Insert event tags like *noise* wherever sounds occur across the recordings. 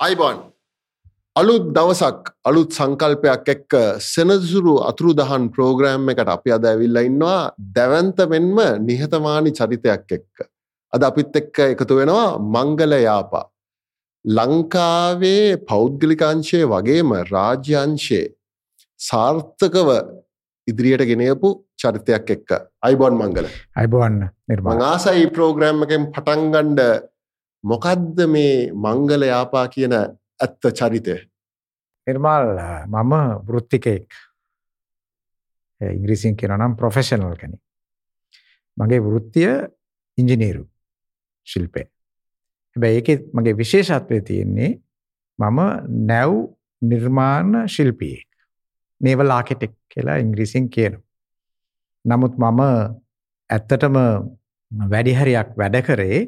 අයිබන්. අලුත් දවසක් අලුත් සංකල්පයක් එක්ක සෙනසුරු අතුරු දහන් ප්‍රෝග්‍රෑම් එකට අපි අද ඇවිල්ල ඉන්නවා. දැවන්ත මෙන්ම නිහතමානි චරිතයක් එක්ක. අද අපිත් එක්ක එකතු වෙනවා මංගල යාපා. ලංකාවේ පෞද්ගලිකාංශය වගේම රාජ්‍යංශයේ සාර්ථකව ඉදිරියට ගෙනයපු චරිතයක් එක්ක. අයිබොන් මංගල. අයිබෝන්න නිර්මාණ. මංආසයි ප්‍රෝග්‍රෑම් එකෙන් පටන්ගණ්ඩ මොකක්ද මේ මංගල යාපා කියන ඇත්ත චරිතය? නිර්මාල් මම වෘත්තිකයෙක්. ඉංග්‍රීසින් කියන නම් ප්‍රොෆෙෂනල් කැන මගේ වෘත්තිය ඉංජිනීරු ශිල්පය. හැබැ ඒක මගේ විශේෂත්වය තියෙන්නේ මම නැව් නිර්මාණ ශිල්පියෙක්. නේවල් ආකෙටෙක් කියලා ඉංග්‍රීසින් කියන. නමුත් මම ඇත්තටම වැඩිහරියක් වැඩ කරේ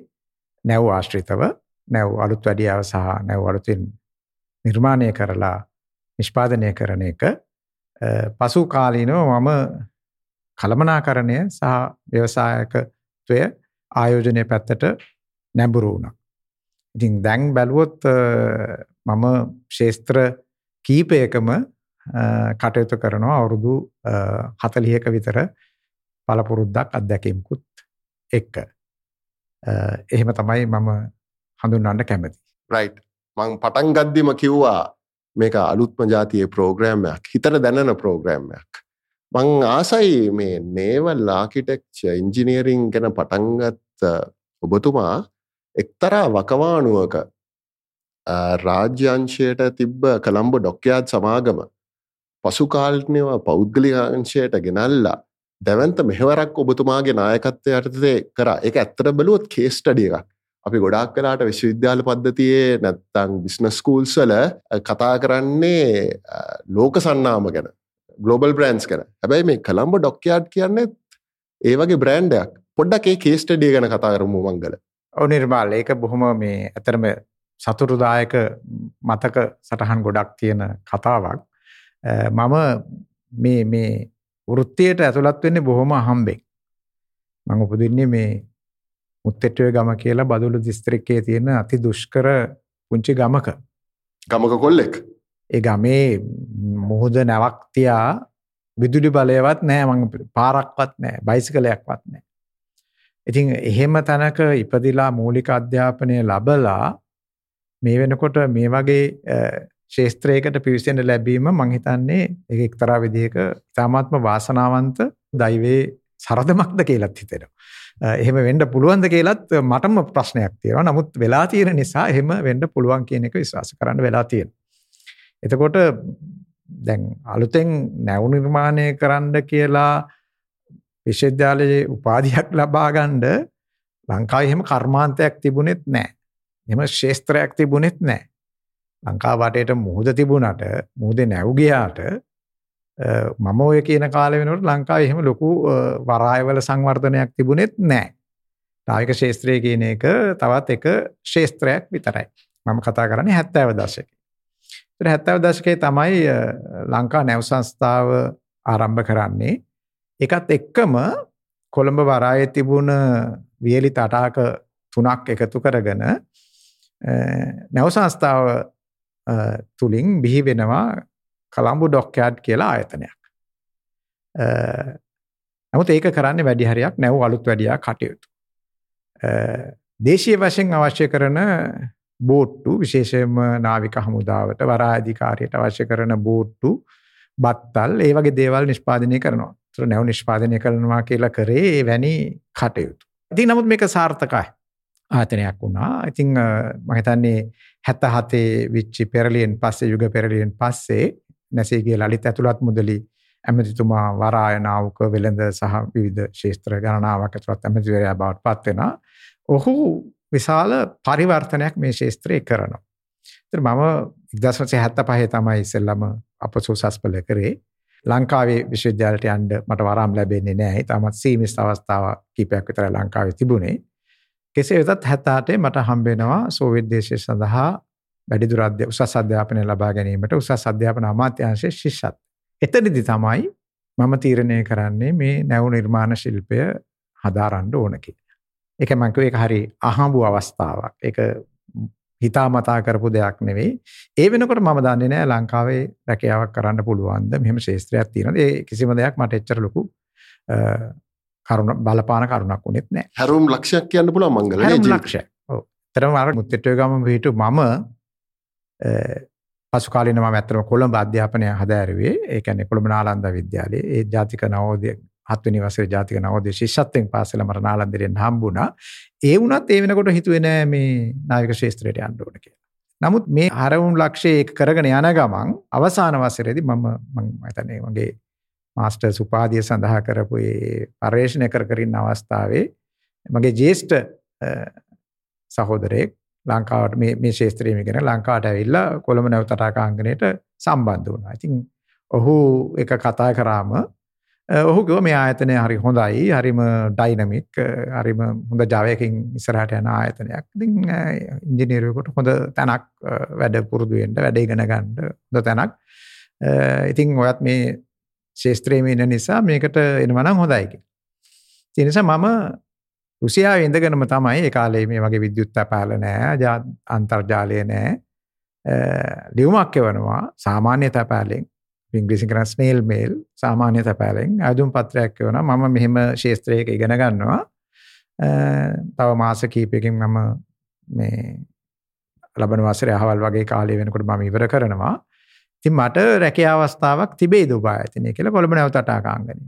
නැව් ආශ්‍රිතව නැව් අලුත් වැඩියාව සහ නැව් අලුතින් නිර්මාණය කරලා නිෂ්පාදනය කරන එක පසු කාලීනව මම කළමනාකරණය සහ ව්‍යවසායකත්වය ආයෝජනය පැත්තට නැඹුරු වුණා. ඉතින් දැන් බැලුවොත් මම ශේස්ත්‍ර කීපයකම කටයුතු කරනවා අවුරුදු 40ක විතර පළපුරුද්දක් අත්දැකීමකුත් එක්ක. එහෙම තමයි මම හඳුන්වන්න කැමති. රයිට් මං පටන් ගද්දිම කිව්වා මේක අලුත්ම ජාතියේ ප්‍රෝග්‍රෑම්යක් හිතට දැනන ප්‍රෝග්‍රෑම්යක්. මං ආසයි මේ නේවල් ආකිටෙක්ච ඉංජිනීරිං ගැන පටන්ගත් ඔබතුමා එක්තරා වකවානුවක රාජ්‍යංශයට තිබ්බ කළම්බ ඩොක්කයාත් සමාගම පසුකාල්නයව පෞද්ගලිකාංශයට ගෙනල්ලා දැවන්ත මෙහවරක් ඔබතුමාගේ නායකත්වය යටතේ කර. එක ඇත්තට බලුවොත් කේස්ටඩිය එකක්. අපි ගොඩක් කලාට විශ්වවිද්‍යාල පද්ධතියේ නැත්තං බිස්නස්කූල්සල කතා කරන්නේ ලෝක සන්නාම ගැන ගලෝබල් බ්‍රන්ස් කන හැබැයි මේ කළම්බ ඩොක්කයාට් කියන්නෙත් ඒ වගේ බ්‍රෑන්්ඩයක් පොඩ්ඩක් ඒ කේස්ටඩිය ගැන කතා කරමු මංගල ඔ නිර්මාල් ඒක බොහොම මේ ඇතරම සතුරුදායක මතක සටහන් ගොඩක් තියෙන කතාවක්. මම මේ මේ වෘත්තියට ඇතුළත් වෙන්නේ බොහොම අහම්බෙන් මං උපදින්නේ මේ මුත්තෙට්ටුවේ ගම කියලා බදුළු දිස්ත්‍රික්කයේ තියෙන අති දුෂ්කර පුංචි ගමක. ගමක කොල්ලෙක්. ඒ ගමේ මුහුද නැවක් තියා විදුලි බලයවත් නෑ මං පාරක්වත් නෑ බයිසිකලයක්වත් නෑ. ඉතින් එහෙම තැනක ඉපදිලා මූලික අධ්‍යාපනය ලබලා මේ වෙනකොට මේ වගේ ශේස්ත්‍රයකට පිවිසෙන්ට ලැබීම මං හිතන්නේ එක එක්තරා විදිහක ඉතාමත්ම වාසනාවන්ත දෛවේ සරදමක්ද කියලත් හිතෙනවා. එහෙම වෙන්න පුළුවන්ද කියලත් මටම ප්‍රශ්නයක් තියෙනවා. නමුත් වෙලා තියෙන නිසා එහෙම වෙන්න පුළුවන් කියන එක විශ්වාස කරන්න වෙලා තියෙනවා. එතකොට දැන් අලුතෙන් නැව් නිර්මාණය කරන්න කියලා විශ්වවිද්‍යාලයේ උපාධියක් ලබා ගන්න ලංකාවේ එහෙම කර්මාන්තයක් තිබුණෙත් නැහැ. එහෙම ශේස්ත්‍රයක් තිබුණෙත් නැහැ. ලංකාව වටේට මුහුද තිබුණට මුහුදේ නැව් ගියාට මම ඔය කියන කාලෙ වෙනකොට ලංකාවේ එහෙම ලොකු වරායවල සංවර්ධනයක් තිබුණෙත් නැහැ. නායක ශාස්ත්‍රය කියන එක තවත් එක ශාස්ත්‍රයක් විතරයි. මම කතා කරන්නේ 70 දශකේ. ඒතර 70 දශකේ තමයි ලංකා නැව් සංස්ථාව ආරම්භ කරන්නේ. ඒකත් එක්කම කොළඹ වරායේ තිබුණ වියලි තටාක තුනක් එකතු කරගෙන නැව් සංස්ථාව තුලින් බිහි වෙනවා කළම්බු ඩොක්යාඩ් කියලා ආයතනයක්. නමුත් ඒක කරන්නේ වැඩි හරියක් නැව් අලුත් වැඩියා කටයුතු. දේශීය වශයෙන් අවශ්‍ය කරන බෝට්ටු විශේෂයෙන්ම නාවික හමුදාවට වරාධිකාරියට අවශ්‍ය කරන බෝට්ටු බත්තල් ඒ වගේ දේවල් නිෂ්පාදනය කරනවා. ඒතර නැව් නිෂ්පාදනය කරනවා කියලා කරේ ඒ වැනි කටයුතු. ඉතින් නමුත් මේක සාර්ථකයි. ආයතනයක් වුණා. ඉතින් මම හිතන්නේ 77 විච්චි පෙරලියෙන් පස්සේ යුග පෙරලියෙන් පස්සේ නැසේගේ ලලිත ඇතුළත් මුදලි ඇමතිතුමා වරායනාවක වෙළඳ සහ විවිධ ශේත්‍ර ගණනාවක් ඇතුළත් ඇමතිවරයා බවට පත් වෙනවා. ඔහු විශාල පරිවර්තනයක් මේ ශේත්‍රයේ කරනවා. ඉතින් මම 1975 තමයි ඉස්සෙල්ලම අපසෝසස්පල කරේ. ලංකාවේ විශ්වවිද්‍යාලයට යන්න මට වරම් ලැබෙන්නේ නැහැ. තාමත් සීමිත අවස්ථාව කිහිපයක් විතර ලංකාවේ තිබුණේ. කෙසේ වෙතත් 78 මට හම්බ වෙනවා සෝවියට් දේශය සඳහා වැඩිදුර උසස් අධ්‍යාපනය ලබා ගැනීමට උසස් අධ්‍යාපන අමාත්‍යංශයේ ශිෂ්‍යත්. එතනදි තමයි මම තීරණය කරන්නේ මේ නැව් නිර්මාණ ශිල්පය හදාරන්න ඕන කියලා. ඒක මම ඒක හරි අහඹු අවස්ථාවක්. ඒක හිතාමතා කරපු දෙයක් නෙවෙයි. ඒ වෙනකොට මම දන්නේ නැහැ ලංකාවේ රැකියාවක් කරන්න පුළුවන්ද මෙහෙම ශේත්‍රයක් තියෙනවද? ඒ කිසිම දෙයක් මට එච්චර ලොකු කරුණ බලපාන කරුණක් උනේත් නැහැ. හැරුම් ලක්ෂයක් කියන්න පුළුවන් මංගල. ඔව්. තරම අර මුත්තිට්ටුවේ ගම පිටු මම පසු කාලීන මම ඇත්තටම කොළඹ අධ්‍යාපනය හදාරුවේ. ඒ කියන්නේ කොළඹ නාලන්ද විද්‍යාලයේ ඒ ජාතික නවෝදය හත්වෙනි වසරේ ජාතික නවෝදය ශිෂ්‍යත්වයෙන් පාස් වෙලා මට නාලන්දෙන් හම්බුණා. ඒ වුණත් ඒ වෙනකොට හිතුවේ නෑ මේ නාවික ශාස්ත්‍රයට යන්න ඕන කියලා. නමුත් මේ හරවුන් ලක්ෂය කරගෙන යන ගමන් අවසාන වසරේදී මම හිතන්නේ මගේ මාස්ටර්ස් උපාධිය සඳහා කරපු ඒ පර්යේෂණය කර කර ඉන්න අවස්ථාවේ මගේ ජේෂ්ඨ සහෝදරයෙක් ලංකාවට මේ මේ ශේත්‍රයේම ඉගෙන ලංකාවට ඇවිල්ලා කොළඹ නැවතටාකාංගනයට සම්බන්ධ වුණා. ඉතින් ඔහු එක කතා කරාම ඔහු කිව්වා මේ ආයතනය හරි හොඳයි, හරිම ඩයිනමික්, හරිම හොඳ Java-කින් ඉස්සරහට යන ආයතනයක්. ඉතින් ඉංජිනේරුවෙකුට හොඳ තැනක් වැඩ පුරුදු වෙන්න, වැඩ ඉගෙන ගන්න හොඳ තැනක්. ඉතින් ඔයත් මේ ශේත්‍රයේම ඉන්න නිසා මේකට එනවා නම් හොඳයි කියලා. ඒ නිසා මම රුසියාවේ ඉඳගෙනම තමයි ඒ කාලේ මේ වගේ විද්‍යුත් තපාල නෑ, අන්තර්ජාලය නෑ. ලියුමක් එවනවා සාමාන්‍ය තපාලෙන් ඉංග්‍රීසියෙන් කියන ස්නේල් මේල් සාමාන්‍ය තපාලෙන් ආදුම් පත්‍රයක් එවනවා මම මෙහෙම ශාස්ත්‍රයක ඉගෙන ගන්නවා. තව මාස කිහිපයකින් මම මේ ලබන වසරේ අහවල් වගේ කාලය වෙනකොට මම ඉවර කරනවා. ඉතින් මට රැකියා අවස්ථාවක් තිබේ දුබා ආයතනය කියලා කොළඹ නැවත අටාකාංගනේට.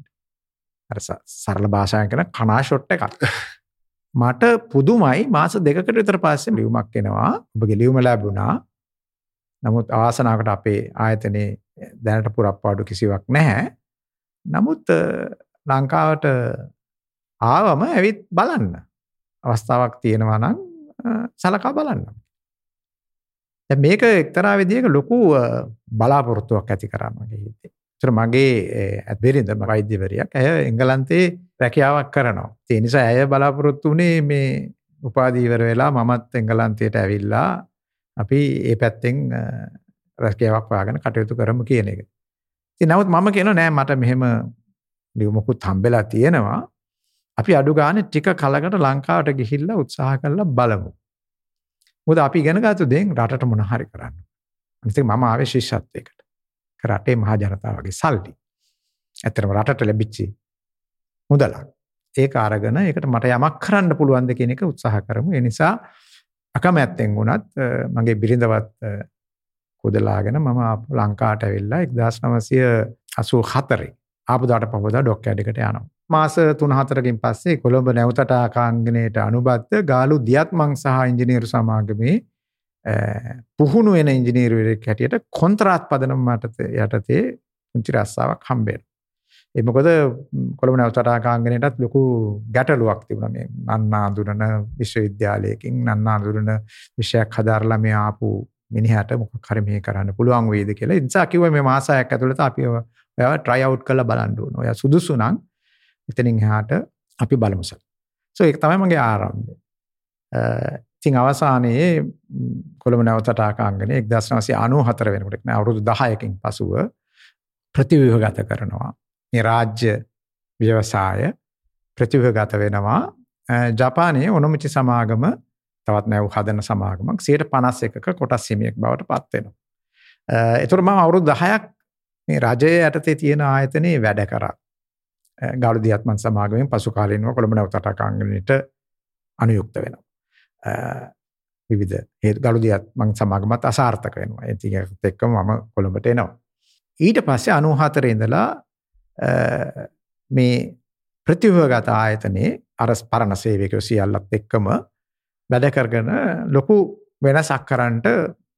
අර සරල කියන කනා ෂොට් එකක්. *laughs* මට පුදුමයි මාස දෙකකට විතර පස්සේ ලියුමක් එනවා. ඔබගේ ලියුම ලැබුණා. නමුත් ආසනාවකට අපේ ආයතනයේ දැනට පුරප්පාඩු කිසිවක් නැහැ. නමුත් ලංකාවට ආවම ඇවිත් බලන්න. අවස්ථාවක් තියෙනවා නම් සලකා බලන්න. දැන් මේක එක්තරා විදිහක ලොකු බලාපොරොත්තුවක් ඇති කරා මගේ හිතේ. ඒතර මගේ ඇත්බෙරින්ද වෛද්‍යවරියක් ඇය එංගලන්තේ රැකියාවක් කරනවා. ඒ නිසා ඇය බලාපොරොත්තු වුණේ මේ උපාධි ඉවර වෙලා මමත් එංගලන්තයට ඇවිල්ලා අපි ඒ පැත්තෙන් රැකියාවක් හොයාගෙන කටයුතු කරමු කියන එක. ඉතින් නමුත් මම කියනවා නෑ මට මෙහෙම ලියුමකුත් හම්බෙලා තියෙනවා. අපි අඩු ගානේ ටික කලකට ලංකාවට ගිහිල්ලා උත්සාහ කරලා බලමු. මොකද අපි ඉගෙන ගත්ත දේෙන් රටට මොන හරි කරන්න. අනිත් එක මම ආවේ ශිෂ්‍යත්වයකට. රටේ මහා ජනතාවගේ සල්ලි. ඇත්තටම රටට ලැබිච්ච මුදලක්. ඒක අරගෙන ඒකට මට යමක් කරන්න පුළුවන්ද කියන එක උත්සාහ කරමු. ඒ නිසා අකමැත්තෙන් වුණත් මගේ බිරිඳවත් කුදලාගෙන මම ලංකාවට ඇවිල්ලා 1984 ආපුදාට පහවදා ඩොක් කැඩකට යනවා. මාස 3-4කින් පස්සේ කොළඹ නැවතට ආකාංගනයට අනුබද්ධ ගාලු දියත්මං සහ ඉංජිනේරු සමාගමේ පුහුණු වෙන ඉංජිනේරුවෙක් හැටියට කොන්ත්‍රාත් පදනම යටතේ පුංචි රස්සාවක් හම්බෙනවා. ඒ මොකද කොළඹ නැවතට ආකාංගනයටත් ලොකු ගැටලුවක් තිබුණා මේ නන්නා අඳුරන විශ්වවිද්‍යාලයකින් නන්නා අඳුරන විෂයක් හදාරලා මේ ආපු මිනිහට මොකක් හරි මේ කරන්න පුළුවන් වේද කියලා. ඒ නිසා කිව්වා මේ මාසයක් ඇතුළත අපි ඔයාව try out කරලා බලන්න ඕන. ඔයා සුදුසු නම් එතනින් එහාට අපි බලමු සර්. සෝ ඒක තමයි මගේ ආරම්භය. ඉතින් අවසානයේ කොළඹ නැවතට ආකාංගනේ 1994 වෙනකොට නේ අවුරුදු 10කින් පසුව ප්‍රතිව්‍යුහගත කරනවා. මේ රාජ්‍ය ව්‍යවසාය ප්‍රතිව්‍යුහගත වෙනවා. ජපානයේ ඔනොමිචි සමාගම තවත් නැව් හදන සමාගමක් 51ක කොටස් හිමියෙක් බවට පත් වෙනවා. ඒතර මම අවුරුදු 10ක් මේ රජය යටතේ තියෙන ආයතනයේ වැඩ කරා. ගාලු දියත්මන් සමාගමෙන් පසු කාලීනව කොළඹ නැවතටාකාංගනයට අනුයුක්ත වෙනවා. විවිධ හේතු ගලු දියත්මන් සමාගමත් අසාර්ථක වෙනවා. ඉතින් ඒකත් එක්කම මම කොළඹට එනවා. ඊට පස්සේ 94 ඉඳලා මේ ප්‍රතිව්‍යුහගත ආයතනයේ අර පරණ සේවකයෝ සියල්ලත් එක්කම වැඩ කරගෙන ලොකු වෙනසක් කරන්නට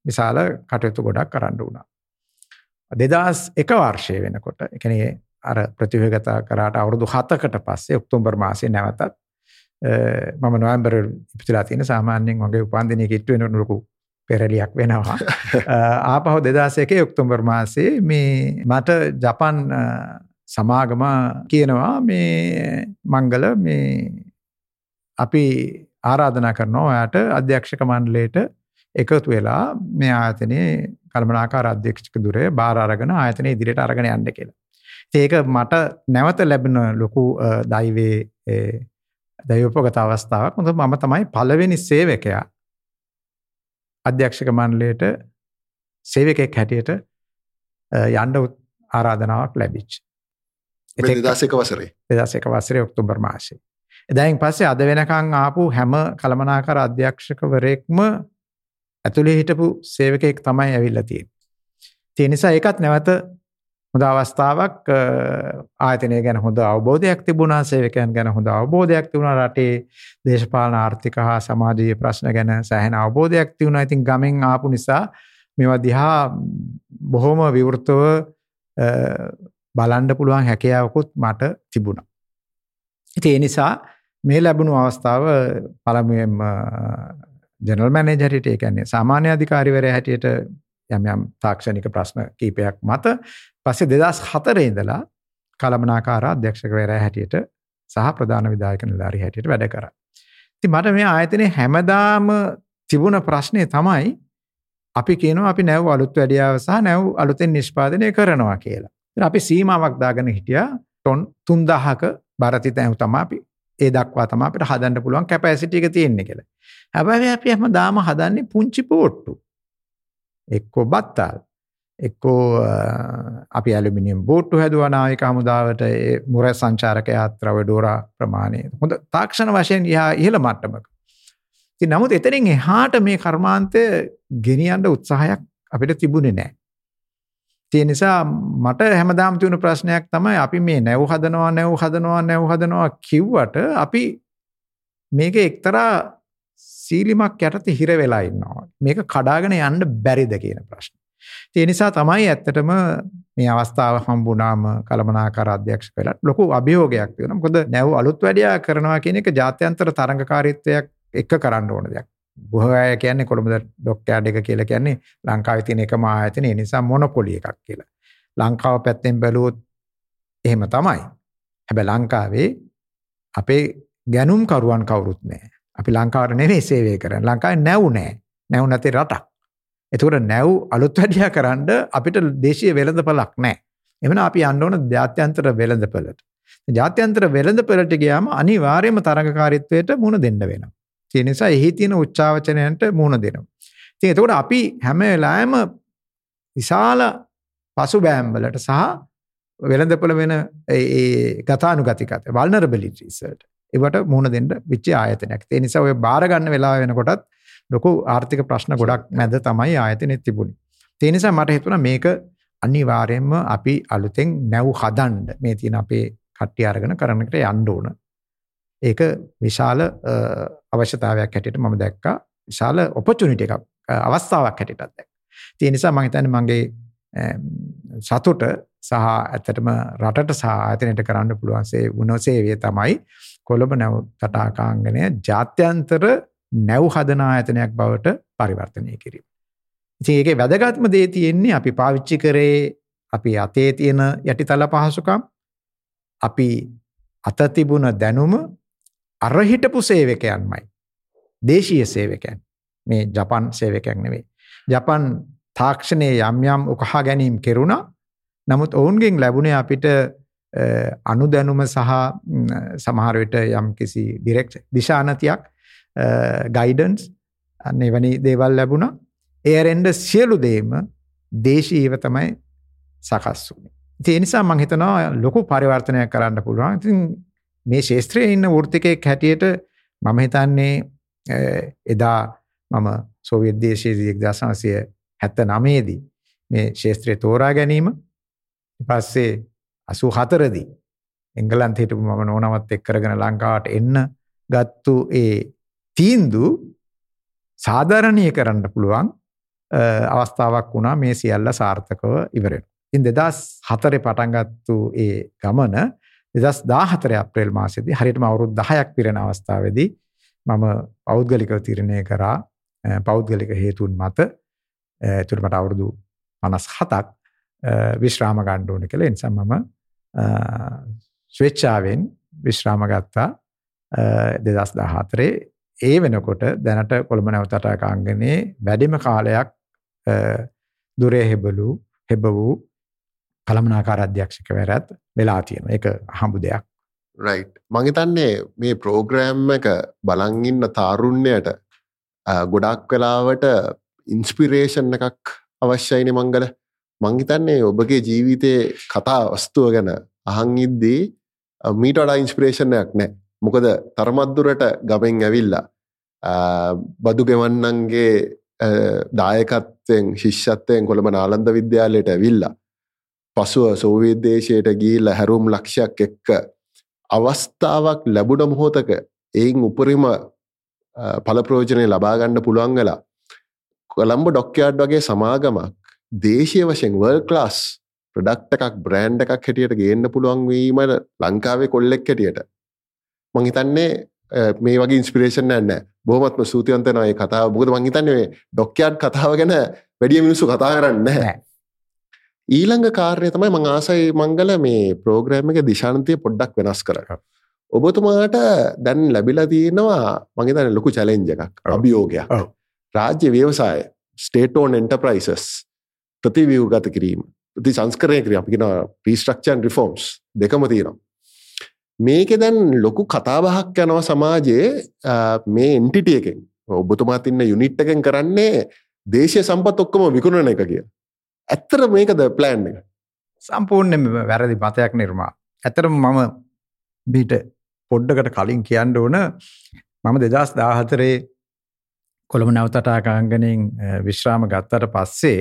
විශාල කටයුතු ගොඩක් කරන්න වුණා. 2001 වර්ෂය වෙනකොට ඒ කියන්නේ අර ප්‍රතිවේගත කරාට අවුරුදු 7කට පස්සේ ඔක්තෝබර් මාසයේ නැවතත් මම නොවැම්බර් ඉපිතලා තියෙන සාමාන්‍යයෙන් වගේ උපන්දිනයේ කිට්ටු වෙනකොට ලොකු පෙරලියක් වෙනවා. *laughs* ආපහු 2001 ඔක්තෝබර් මාසයේ මේ මට ජපන් සමාගම කියනවා මේ මංගල මේ අපි ආරාධනා කරනවා ඔයාට අධ්‍යක්ෂක මණ්ඩලයට එකතු වෙලා මේ ආයතනයේ කළමනාකාර අධ්‍යක්ෂක දුරේ බාර අරගෙන ආයතනය ඉදිරියට අරගෙන යන්න කියලා. ඒක මට නැවත ලැබෙන ලොකු දෛවේ දෛවෝපගත අවස්ථාවක්. මොකද මම තමයි පළවෙනි සේවකයා අධ්‍යක්ෂක මණ්ඩලයට සේවකෙක් හැටියට යන්න ආරාධනාවක් ලැබිච්ච. දෙදාසක වසරේ දෙදසක වසරේ ඔක්තෝබර් මාසේ. එදයින් පස්සේ අද වෙනකං ආපු හැම කළමනාකර අධ්‍යක්ෂකවරෙක්ම ඇතුළේ හිටපු සේවකයෙක් තමයි ඇවිල්ල තියෙන. තිය නිසා ඒකත් නැවත හොඳ අවස්ථාවක් ආයතනය ගැන හොඳ අවබෝධයක් තිබුණා සේවකයන් ගැන හොඳ අවබෝධයක් තිබුණ රටේ දේශපාලන ආර්ථික හා සමාජීය ප්‍රශ්න ගැන සෑහෙන අවබෝධයක් තිවුණ ඉතින් ගමෙන් ආපු නිසා මෙවා දිහා බොහොම විවෘතව බලන්ඩ පුළුවන් හැකියාවකුත් මට තිබුණා. ඉති ඒ නිසා මේ ලැබුණු අවස්ථාව පළමුුවෙන්ම ජනල් මැනජරිට එකන්නේ සාමාන්‍ය අධිකාරිවර හැටියට යම් යම් තාක්ෂණික ප්‍රශ්න කීපයක් මත පස්සේ දෙදස් හතරේ ඉඳලා කළමනාකාර අධ්‍යක්ෂකවර හැටියට සහ ප්‍රධාන විදායක නිලාරි හැටියට වැඩ කර. ති මට මේ ආයතනය හැමදාම තිබුණ ප්‍රශ්නය තමයි අපි කියනවා අපි නැව් අලුත් වැඩියාව සහ නැව් අලුතෙන් නිෂ්පාදනය කරනවා කියලා. අපි සීමාවක් දාගෙන හිටියා ටොන් තුන්දාහක බරති තැහු තමා අපි ඒ දක්වා තම අපිට හදන්න පුළුවන් කැපෑසිටික තියෙන්නේ කියලා. හැබැයි අපි හැම දාම හදන්නේ පුංචි පෝට්ටු. එක්කෝ බත්තාල්. එක්කෝ අපි ඇලුමිනියම් බෝට්ටු හැදුවා නාවික හමුදාවට මුර සංචාරක යාත්‍රාව ඩෝරා ප්‍රමාණය. හොඳ තාක්ෂණ වශයෙන් ඉහා ඉහළ මට්ටමක. ඉතින් නමුත් එතනින් එහාට මේ කර්මාන්තය ගෙනියන්න උත්සාහයක් අපිට තිබුණේ නැහැ. ඒ නිසා මට හැමදාම තියුණු ප්‍රශ්නයක් තමයි අපි මේ නැව් හදනවා නැව් හදනවා නැව් හදනවා කිව්වට අපි මේක එක්තරා සීලිමක් යටත හිර වෙලා ඉන්නවා. මේක කඩාගෙන යන්න බැරිද කියන ප්‍රශ්න. ඒ නිසා තමයි ඇත්තටම මේ අවස්ථාව හම්බුනාම කළමනාකාර අධ්‍යක්ෂ වෙලා ලොකු අභියෝගයක් තියෙනවා. මොකද නැව් අලුත් වැඩියා කරනවා කියන එක ජාත්‍යන්තර තරඟකාරීත්වයක් එක්ක කරන්න ඕන දෙයක්. බොහෝ අය කියන්නේ කොළඹ ඩොක්යාඩ් එක කියලා කියන්නේ ලංකාවේ තියෙන එකම ආයතනය. ඒ නිසා මොනොපොලි එකක් කියලා. ලංකාව පැත්තෙන් බැලුවොත් එහෙම තමයි. හැබැයි ලංකාවේ අපේ ගැනුම් කරුවන් කවුරුත් නැහැ. අපි ලංකාවට නෙවෙයි සේවය කරන්නේ. ලංකාවේ නැව් නැහැ. නැව් නැති රටක්. එතකොට නැව් අලුත් වැඩියා කරන්න අපිට දේශීය වෙළඳපළක් නැහැ. එමන අපි යන්න ඕන ජාත්‍යන්තර වෙළඳපළට. ජාත්‍යන්තර වෙළඳපළට ගියාම අනිවාර්යයෙන්ම තරඟකාරීත්වයට මුහුණ දෙන්න වෙනවා. ඒ නිසා එහි තියෙන උච්චාවචනයන්ට මුහුණ දෙනවා. ඉතින් එතකොට අපි හැම වෙලාවෙම විශාල පසුබෑම් වලට සහ වෙළඳපොළ වෙන ඒ ගතානුගතිකත වල්නරබිලිටිස් වලට ඒවට මුහුණ දෙන්න විච්ච ආයතනයක්. ඒ නිසා ඔය බාර ගන්න වෙලාව වෙනකොටත් ලොකු ආර්ථික ප්‍රශ්න ගොඩක් මැද තමයි ආයතනෙ තිබුණේ. ඒ නිසා මට හිතුණා මේක අනිවාර්යයෙන්ම අපි අලුතෙන් නැව් හදන්න මේ තියෙන අපේ කට්ටිය අරගෙන කරන්නකට යන්න ඕන. ඒක විශාල අවශ්‍යතාවයක් හැටියට මම දැක්කා. විශාල ඔපචුනිටි එකක් අවස්ථාවක් හැටියටත් දැක්කා. ඒ නිසා මම හිතන්නේ මගේ සතුට සහ ඇත්තටම රටට සහ ආයතනයට කරන්න පුළුවන් සේ වුණ සේවය තමයි කොළඹ නැව් තටාකාංගනය ජාත්‍යන්තර නැව් හදන ආයතනයක් බවට පරිවර්තනය කිරීම. ඉතින් ඒකේ වැදගත්ම දේ තියෙන්නේ අපි පාවිච්චි කරේ අපි අතේ තියෙන යටිතල පහසුකම් අපි අත තිබුණ දැනුම අර හිටපු සේවකයන්මයි. දේශීය සේවකයන්. මේ ජපන් සේවකයන් නෙවෙයි. ජපන් තාක්ෂණයේ යම් යම් උකහා ගැනීම කෙරුණා. නමුත් ඔවුන්ගෙන් ලැබුණේ අපිට අනුදැනුම සහ සමහර විට යම් කිසි ඩිරෙක්ට් දිශානතියක් ගයිඩන්ස් අන්න එවැනි දේවල් ලැබුණා. ඒ ඇරෙන්ඩ සියලු දේම දේශීව තමයි සකස් වුනේ. ඒ නිසා මම හිතනවා ලොකු පරිවර්තනයක් කරන්න පුළුවන්. ඉතින් මේ ශේත්‍රයේ ඉන්න වෘත්තිකයෙක් හැටියට මම හිතන්නේ එදා මම සෝවියත් දේශයේදී 1979 දී මේ ශේත්‍රය තෝරා ගැනීම ඊපස්සේ 84 දී එංගලන්ත හිටපු මම නෝනවත් එක්ක කරගෙන ලංකාවට එන්න ගත්තු ඒ තීන්දුව සාධාරණීය කරන්න පුළුවන් අවස්ථාවක් වුණා මේ සියල්ල සාර්ථකව ඉවර වෙනවා. ඉතින් 2004 පටන් ගත්තු ඒ ගමන දෙදස් දාහතර අප්‍රේල් මාසෙදී හරියටම අවුරුදු 10ක් පිරෙන අවස්ථාවේදී මම පෞද්ගලිකව තීරණය කරා පෞද්ගලික හේතුන් මත එතුට මට අවුරුදු 57ක් විශ්‍රාම ගන්න ඕනේ කියලා. ඒ නිසා මම ස්වේච්ඡාවෙන් විශ්‍රාම ගත්තා 2014 ඒ වෙනකොට දැනට කොළඹ නැවතටාකාංගනේ වැඩිම කාලයක් දුරේ හෙබලු හෙබ වූ කළමනාකාර අධ්‍යක්ෂකවරත් වෙලා තියෙන එක හම්බු දෙයක්. රයි් මහිතන්නේ මේ ප්‍රෝග්‍රෑම් එක බලංඉන්න තාරුණ්‍යයට ගොඩක් වෙලාවට ඉන්ස්පිරේෂන් එකක් අවශ්‍යයින මංගල. මංහිතන්නේ ඔබගේ ජීවිතය කතා වස්තුව ගැන අහන් ඉද්දී මීට වඩා ඉන්ස්පිරේෂණයක් නෑ මොකද තරමත්දුරට ගමෙන් ඇවිල්ලා බදු ගෙවන්නන්ගේ දායකත්වයෙන් ශිෂ්‍යත්වයෙන් කොළඹ නාලන්ද විද්‍යාලයට ඇවිල්ලා පසුව සෝවිදේශයට ගීල්ල හැරුම් ලක්ෂයක් එක්ක අවස්ථාවක් ලැබුණ මොහෝතක එයින් උපරිම පලප්‍රෝජනය ලබාගන්න පුළුවන් වෙලා කොළම්බ ඩොක්කයාඩ් වගේ සමාගමක් දේශය වශයෙන් වර්ල් ක්ලාස් ප්‍රඩක්ට එකක් බ්‍රෑන්් එකක් හැටියට ගේන්න පුළුවන්වීමට ලංකාවේ කොල්ලෙක් හැටියට මංහිතන්නේ මේ වගේ ඉන්ස්පිරේෂන් ඇන්න බොහමත්ම සූතියන්තනය කතාව. බොද මංහිතන්නේ ඩොක්කයාඩ් කතාව ගැන වැඩිය මිනිසු කතා කරන්න ඊළඟ කාරණය තමයි මං ආසයි මංගල මේ ප්‍රෝග්‍රෑම් එක දිශාන්තය පොඩ්ඩක් වෙනස් කර ඔබතුමාට දැන් ලැබිලා තියෙනවා මගේ තන ලොකු චලෙන්ජ එකක් අභියෝගයක්. රාජ්‍ය ව්‍යවසාය ස්ටේටෝන් එන්ටප්‍රයිසස් ප්‍රතිවියූ ගත කිරීම. ප්‍රති සංස්කරය කිරීම අපිගෙන ප්‍රීස්ට්‍රක්ෂන් රිෆෝම්ස් දෙකම තියෙනවා මේක දැන් ලොකු කතාබහක් යනව සමාජයේ මේ එන්ටිටිය එකෙන්. ඔබතුමාත් ඉන්න යුනිට් එකෙන් කරන්නේ දේශය සම්පත් ඔක්කොම විකුණන එක කිය ඇත්තර මේකද ප්ලෑන් එක? සම්පූර්ණයම වැරදි මතයක් නිර්මා. ඇතරම මම බීට පොඩ්ඩකට කලින් කියන්න ඕන මම දෙදස් දාහතරේ කොළඹ නවතටාකාංගනින් විශ්‍රාම ගත්තට පස්සේ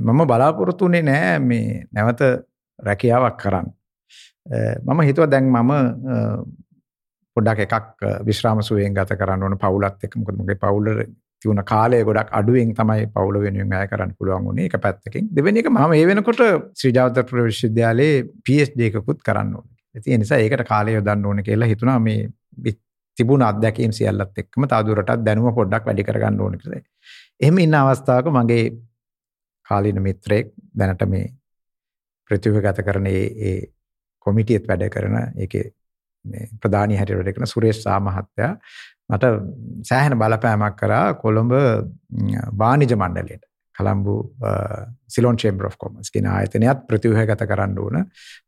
මම බලාපොරොත්තුනේ නෑ මේ නැවත රැකියාවක් කරන්න. මම හිතුව දැන් මම පොඩක් එකක් විශ්‍රාමසුවයෙන් ගත කරන්න ඕන පවුලත් එක්ක මොකද මගේ පවුල තියුණ කාලය ගොඩක් අඩුවෙන් තමයි පවුල වෙනුවෙන් අය කරන්න පුළුවන් වුණේ එක පැත්තකින් දෙවෙනි එක මම ඒ වෙනකොට ශ්‍රී ජාතක විශ්වවිද්‍යාලයේ PhD එකකුත් කරන්න ඕනේ. ඉතින් ඒ නිසා ඒකට කාලය යොදන්න ඕනේ කියලා හිතුණා මේ තිබුණ අත්දැකීම් සියල්ලත් එක්කම තවදුරටත් දැනුම පොඩ්ඩක් වැඩි කරගන්න ඕනේ කියලා. එහෙම ඉන්න අවස්ථාවක මගේ කාලීන මිත්‍රයෙක් දැනට මේ ප්‍රතිවගත කරන ඒ කොමිටියත් වැඩ කරන ඒකේ ප්‍රධානී හැටියට වැඩ කරන සුරේෂ් සා මහත්තයා මට සෑහෙන බලපෑමක් කරා කොළඹ වාණිජ මණ්ඩලයට Colombo Ceylon Chamber of Commerce කියන ආයතනයත් ප්‍රතිව්‍යුහගත කරන්න ඕන.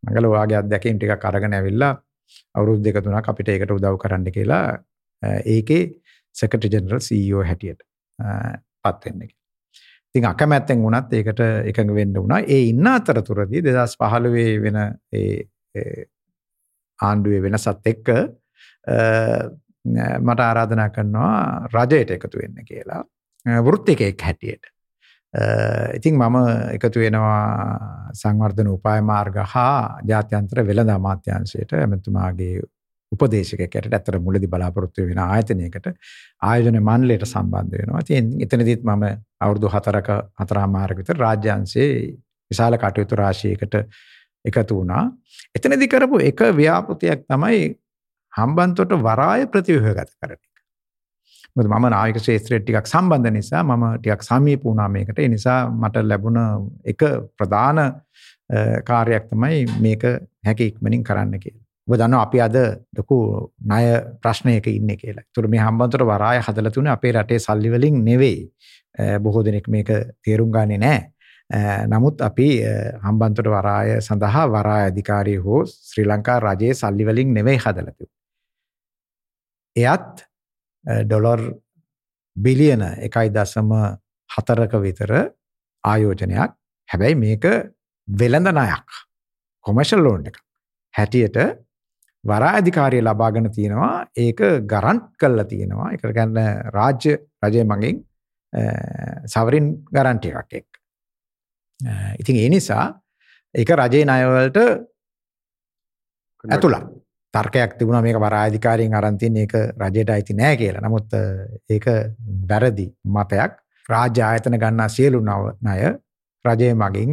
මංගල වාගේ අත්දැකීම් ටිකක් අරගෙන ඇවිල්ලා අවුරුදු දෙක තුනක් අපිට ඒකට උදව් කරන්න කියලා ඒකේ සෙක්‍රටරි ජෙනරල් CEO හැටියට පත් වෙන්න ඉතින් අකමැත්තෙන් වුණත් ඒකට එකඟ වෙන්න වුණා. ඒ ඉන්න අතරතුරදී 2015 වෙන ඒ ආණ්ඩුවේ වෙනසත් එක්ක මට ආරාධනා කරනවා රජයට එකතු වෙන්න කියලා. වෘත්තිකයෙක් හැටියට. ඉතින් මම එකතු වෙනවා සංවර්ධන උපාය මාර්ග හා ජාත්‍යන්තර වෙළඳ අමාත්‍යාංශයට ඇමතුමාගේ උපදේශකයෙක් ඇට ඇත්තට මුලදී බලාපොරොත්තු වෙන ආයතනයකට ආයෝජන මණ්ඩලයට සම්බන්ධ වෙනවා. ඉතින් එතනදිත් මම අවුරුදු 4ක හතරමාරක විතර රාජ්‍යාංශයේ විශාල කටයුතු රාශියකට එකතු වුණා. එතනදී කරපු එක ව්‍යාපෘතියක් තමයි හම්බන්තොට වරාය ප්‍රතිව්‍යුහගත කරන එක. මොකද මම නායක ශාස්ත්‍රයට ටිකක් සම්බන්ධ නිසා මම ටිකක් සමීප වුණා මේකට. ඒ නිසා මට ලැබුණ එක ප්‍රධාන කාර්යයක් තමයි මේක හැකි ඉක්මනින් කරන්න කියලා. ඔබ දන්නවා අපි අද ලොකු ණය ප්‍රශ්නයක ඉන්නේ කියලා. ඒතර මේ හම්බන්තොට වරාය හදලා තුනේ අපේ රටේ සල්ලි වලින් නෙවෙයි. බොහෝ දෙනෙක් මේක තේරුම් ගන්නේ නැහැ. Eh, නමුත් අපි eh, හම්බන්තොට වරාය සඳහා වරාය අධිකාරිය හෝ ශ්‍රී ලංකා රජයේ සල්ලි වලින් නෙවෙයි හදලා තිබුණේ. එයත් eh, ඩොලර් බිලියන 1.4ක විතර ආයෝජනයක්. හැබැයි මේක වෙළඳ ණයක්. කොමර්ෂල් ලෝන් එකක්. හැටියට වරාධිකාරිය ලබාගෙන තියෙනවා ඒක ගරන්ට් කල්ලා තියෙනවා එක ගැන්න රාජ්‍ය රජය මගින් සවරින් ගරන්ටි එකක් එක්. ඉතින් ඒ නිසා ඒක රජයේ නයවලට ඇතුළක් තර්කයක් තිබුණ මේක වරාධිකාරයෙන් අරන්තින් ඒක රජයට අයිති නෑ කියලා. නමුත් ඒක වැරදි මතයක්. රාජ්‍ය ආයතන ගන්නා සියලු නය රජය මගින්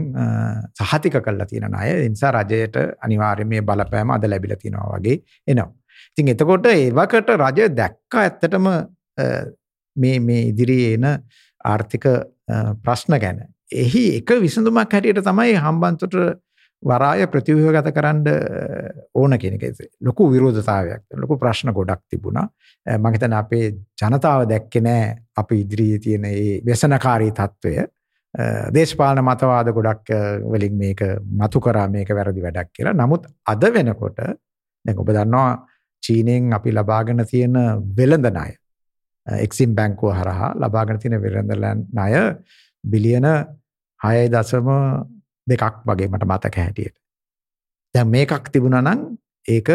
සහතික කල්ලා තියෙන අය නිසා රජයට අනිවාර්ය මේ බලපෑම අද ලැබිල තියෙනවා වගේ එනවා. ඉතින් එතකොට ඒවකට රජය දැක්ක ඇත්තටම මේ මේ ඉදිරියේ එන ආර්ථික ප්‍රශ්න ගැන. එහි එක විසඳුමක් හැටියට තමයි හම්බන්තොට වරාය ප්‍රතිව්‍යුහගත කරන්න ඕන කියන එක. ලොකු විරෝධතාවයක් ලොකු ප්‍රශ්න ගොඩක් තිබුණා. මම හිතන්නේ අපේ ජනතාව දැක්කේ නෑ අපි ඉදිරියේ තියෙන මේ વ્યසනකාරී తত্ত্বය දේශපාලන මතවාද ගොඩක් වලින් මේක මතු කරා මේක වැරදි වැඩක් කියලා. නමුත් අද වෙනකොට දැන් ඔබ දන්නවා චීනෙන් අපි ලබාගෙන තියෙන වෙළඳ ණය එක්සිම් බැංකුව හරහා ලබාගෙන තියෙන වෙළඳ ණය බිලියන 6.2ක් වගේ මට මතක හැටියට. දැන් මේකක් තිබුණා නම් ඒක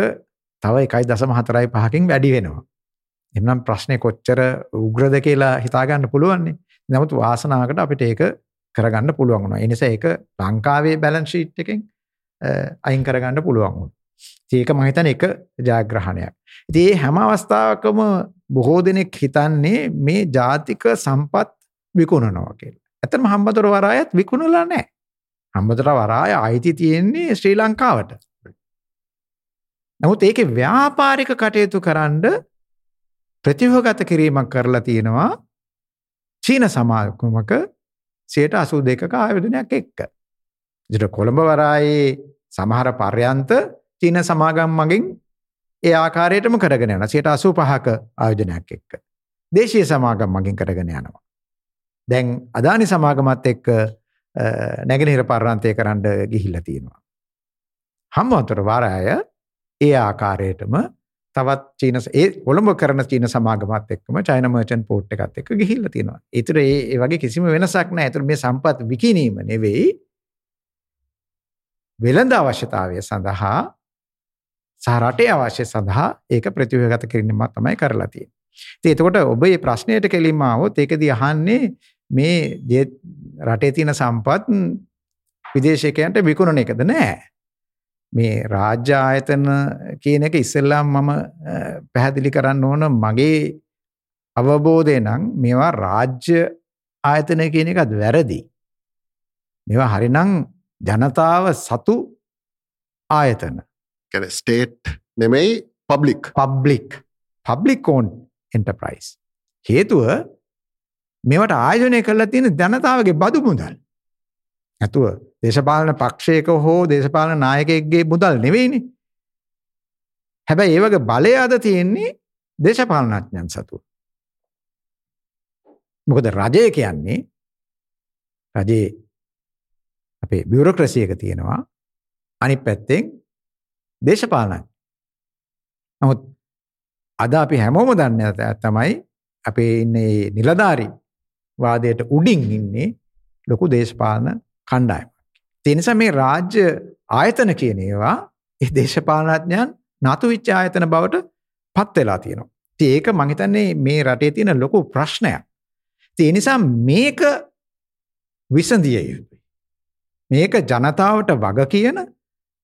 තව 1.45කින් වැඩි වෙනවා. එම්නම් ප්‍රශ්නේ කොච්චර උග්‍රද කියලා හිතාගන්න පුළුවන්නේ. නමුත් වාසනාවකට අපිට ඒක කරගන්න පුළුවන් වුණා. ඒ නිසා ඒක ලංකාවේ බැලන්ස් ෂීට් එකෙන් අයින් කරගන්න පුළුවන් වුණා. ඒක මම හිතන්නේ එක ජයග්‍රහණයක්. ඉතින් මේ හැම අවස්ථාවකම බොහෝ දෙනෙක් හිතන්නේ මේ ජාතික සම්පත් විකුණනවා කියලා. ඇත්තටම හම්බතොර වරායත් විකුණලා නැහැ. හම්බතොර වරාය අයිති තියෙන්නේ ශ්‍රී ලංකාවට. නමුත් ඒකේ ව්‍යාපාරික කටයුතු කරන්න ප්‍රතිවගත කිරීමක් කරලා තියෙනවා චීන සමාගමක 82ක ආයෝජනයක් එක්ක. ඉතින් කොළඹ වරායේ සමහර පර්යන්ත චීන සමාගම් මගින් ඒ ආකාරයටම කරගෙන යනවා 85ක ආයෝජනයක් එක්ක. දේශීය සමාගම් මගින් කරගෙන යනවා. දැන් අදානි සමාගමත් එක්ක නැගෙනහිර පර්යන්තය කරන්න ගිහිල්ලා තියෙනවා. හම්බන්තොට වරාය ඒ ආකාරයටම තවත් චීන ඒ කොළඹ කරන චීන සමාගමත් එක්කම චයින මර්චන්ට් පෝට් එකත් එක්ක ගිහිල්ලා තියෙනවා. ඒතර ඒ වගේ කිසිම වෙනසක් නැහැ. ඒතර මේ සම්පත් විකිණීම නෙවෙයි වෙළඳ අවශ්‍යතාවය සඳහා සහ රටේ අවශ්‍ය සඳහා ඒක ප්‍රතිව්‍යුහගත කිරීමක් තමයි කරලා තියෙන්නේ. ඉතින් එතකොට ඔබ මේ ප්‍රශ්නයට කෙලින්ම ආවොත් ඒකදී අහන්නේ මේ රටේ තියෙන සම්පත් විදේශිකයන්ට විකුණන එකද නෑ. මේ රාජ්‍ය ආයතන කියන එක ඉස්සෙල්ලාම මම පැහැදිලි කරන්න ඕන මගේ අවබෝධය නම් මේවා රාජ්‍ය ආයතන කියන එකත් වැරදි. මේවා හරිනම් ජනතාව සතු ආයතන. කැන ස්ටේට් නෙමෙයි public public public own enterprise. හේතුව මේවට ආයෝජනය කරලා තියෙන ජනතාවගේ බදු මුදල්. ඇතුව දේශපාලන පක්ෂයක හෝ දේශපාලන නායකයෙක්ගේ මුදල් නෙවෙයිනි. හැබැයි ඒ වගේ බලය අද තියෙන්නේ දේශපාලනඥයන් සතුව. මොකද රජය කියන්නේ රජයේ අපේ බියුරෝක්‍රසි එක තියෙනවා. අනිත් පැත්තෙන් දේශපාලනයි. නමුත් අද අපි හැමෝම දන්නේ තමයි අපේ ඉන්නේ නිලධාරී වාදයට උඩින් ඉන්නේ ලොකු දේශපාලන කණ්ඩායමක්. ඒ නිසා මේ රාජ්‍ය ආයතන කියන ඒවා ඒ දේශපාලනඥයන් නතු වෙච්ච ආයතන බවට පත් වෙලා තියෙනවා. ඉතින් ඒක මම හිතන්නේ මේ රටේ තියෙන ලොකු ප්‍රශ්නයක්. ඒ නිසා මේක විසඳිය යුතුයි. මේක ජනතාවට වග කියන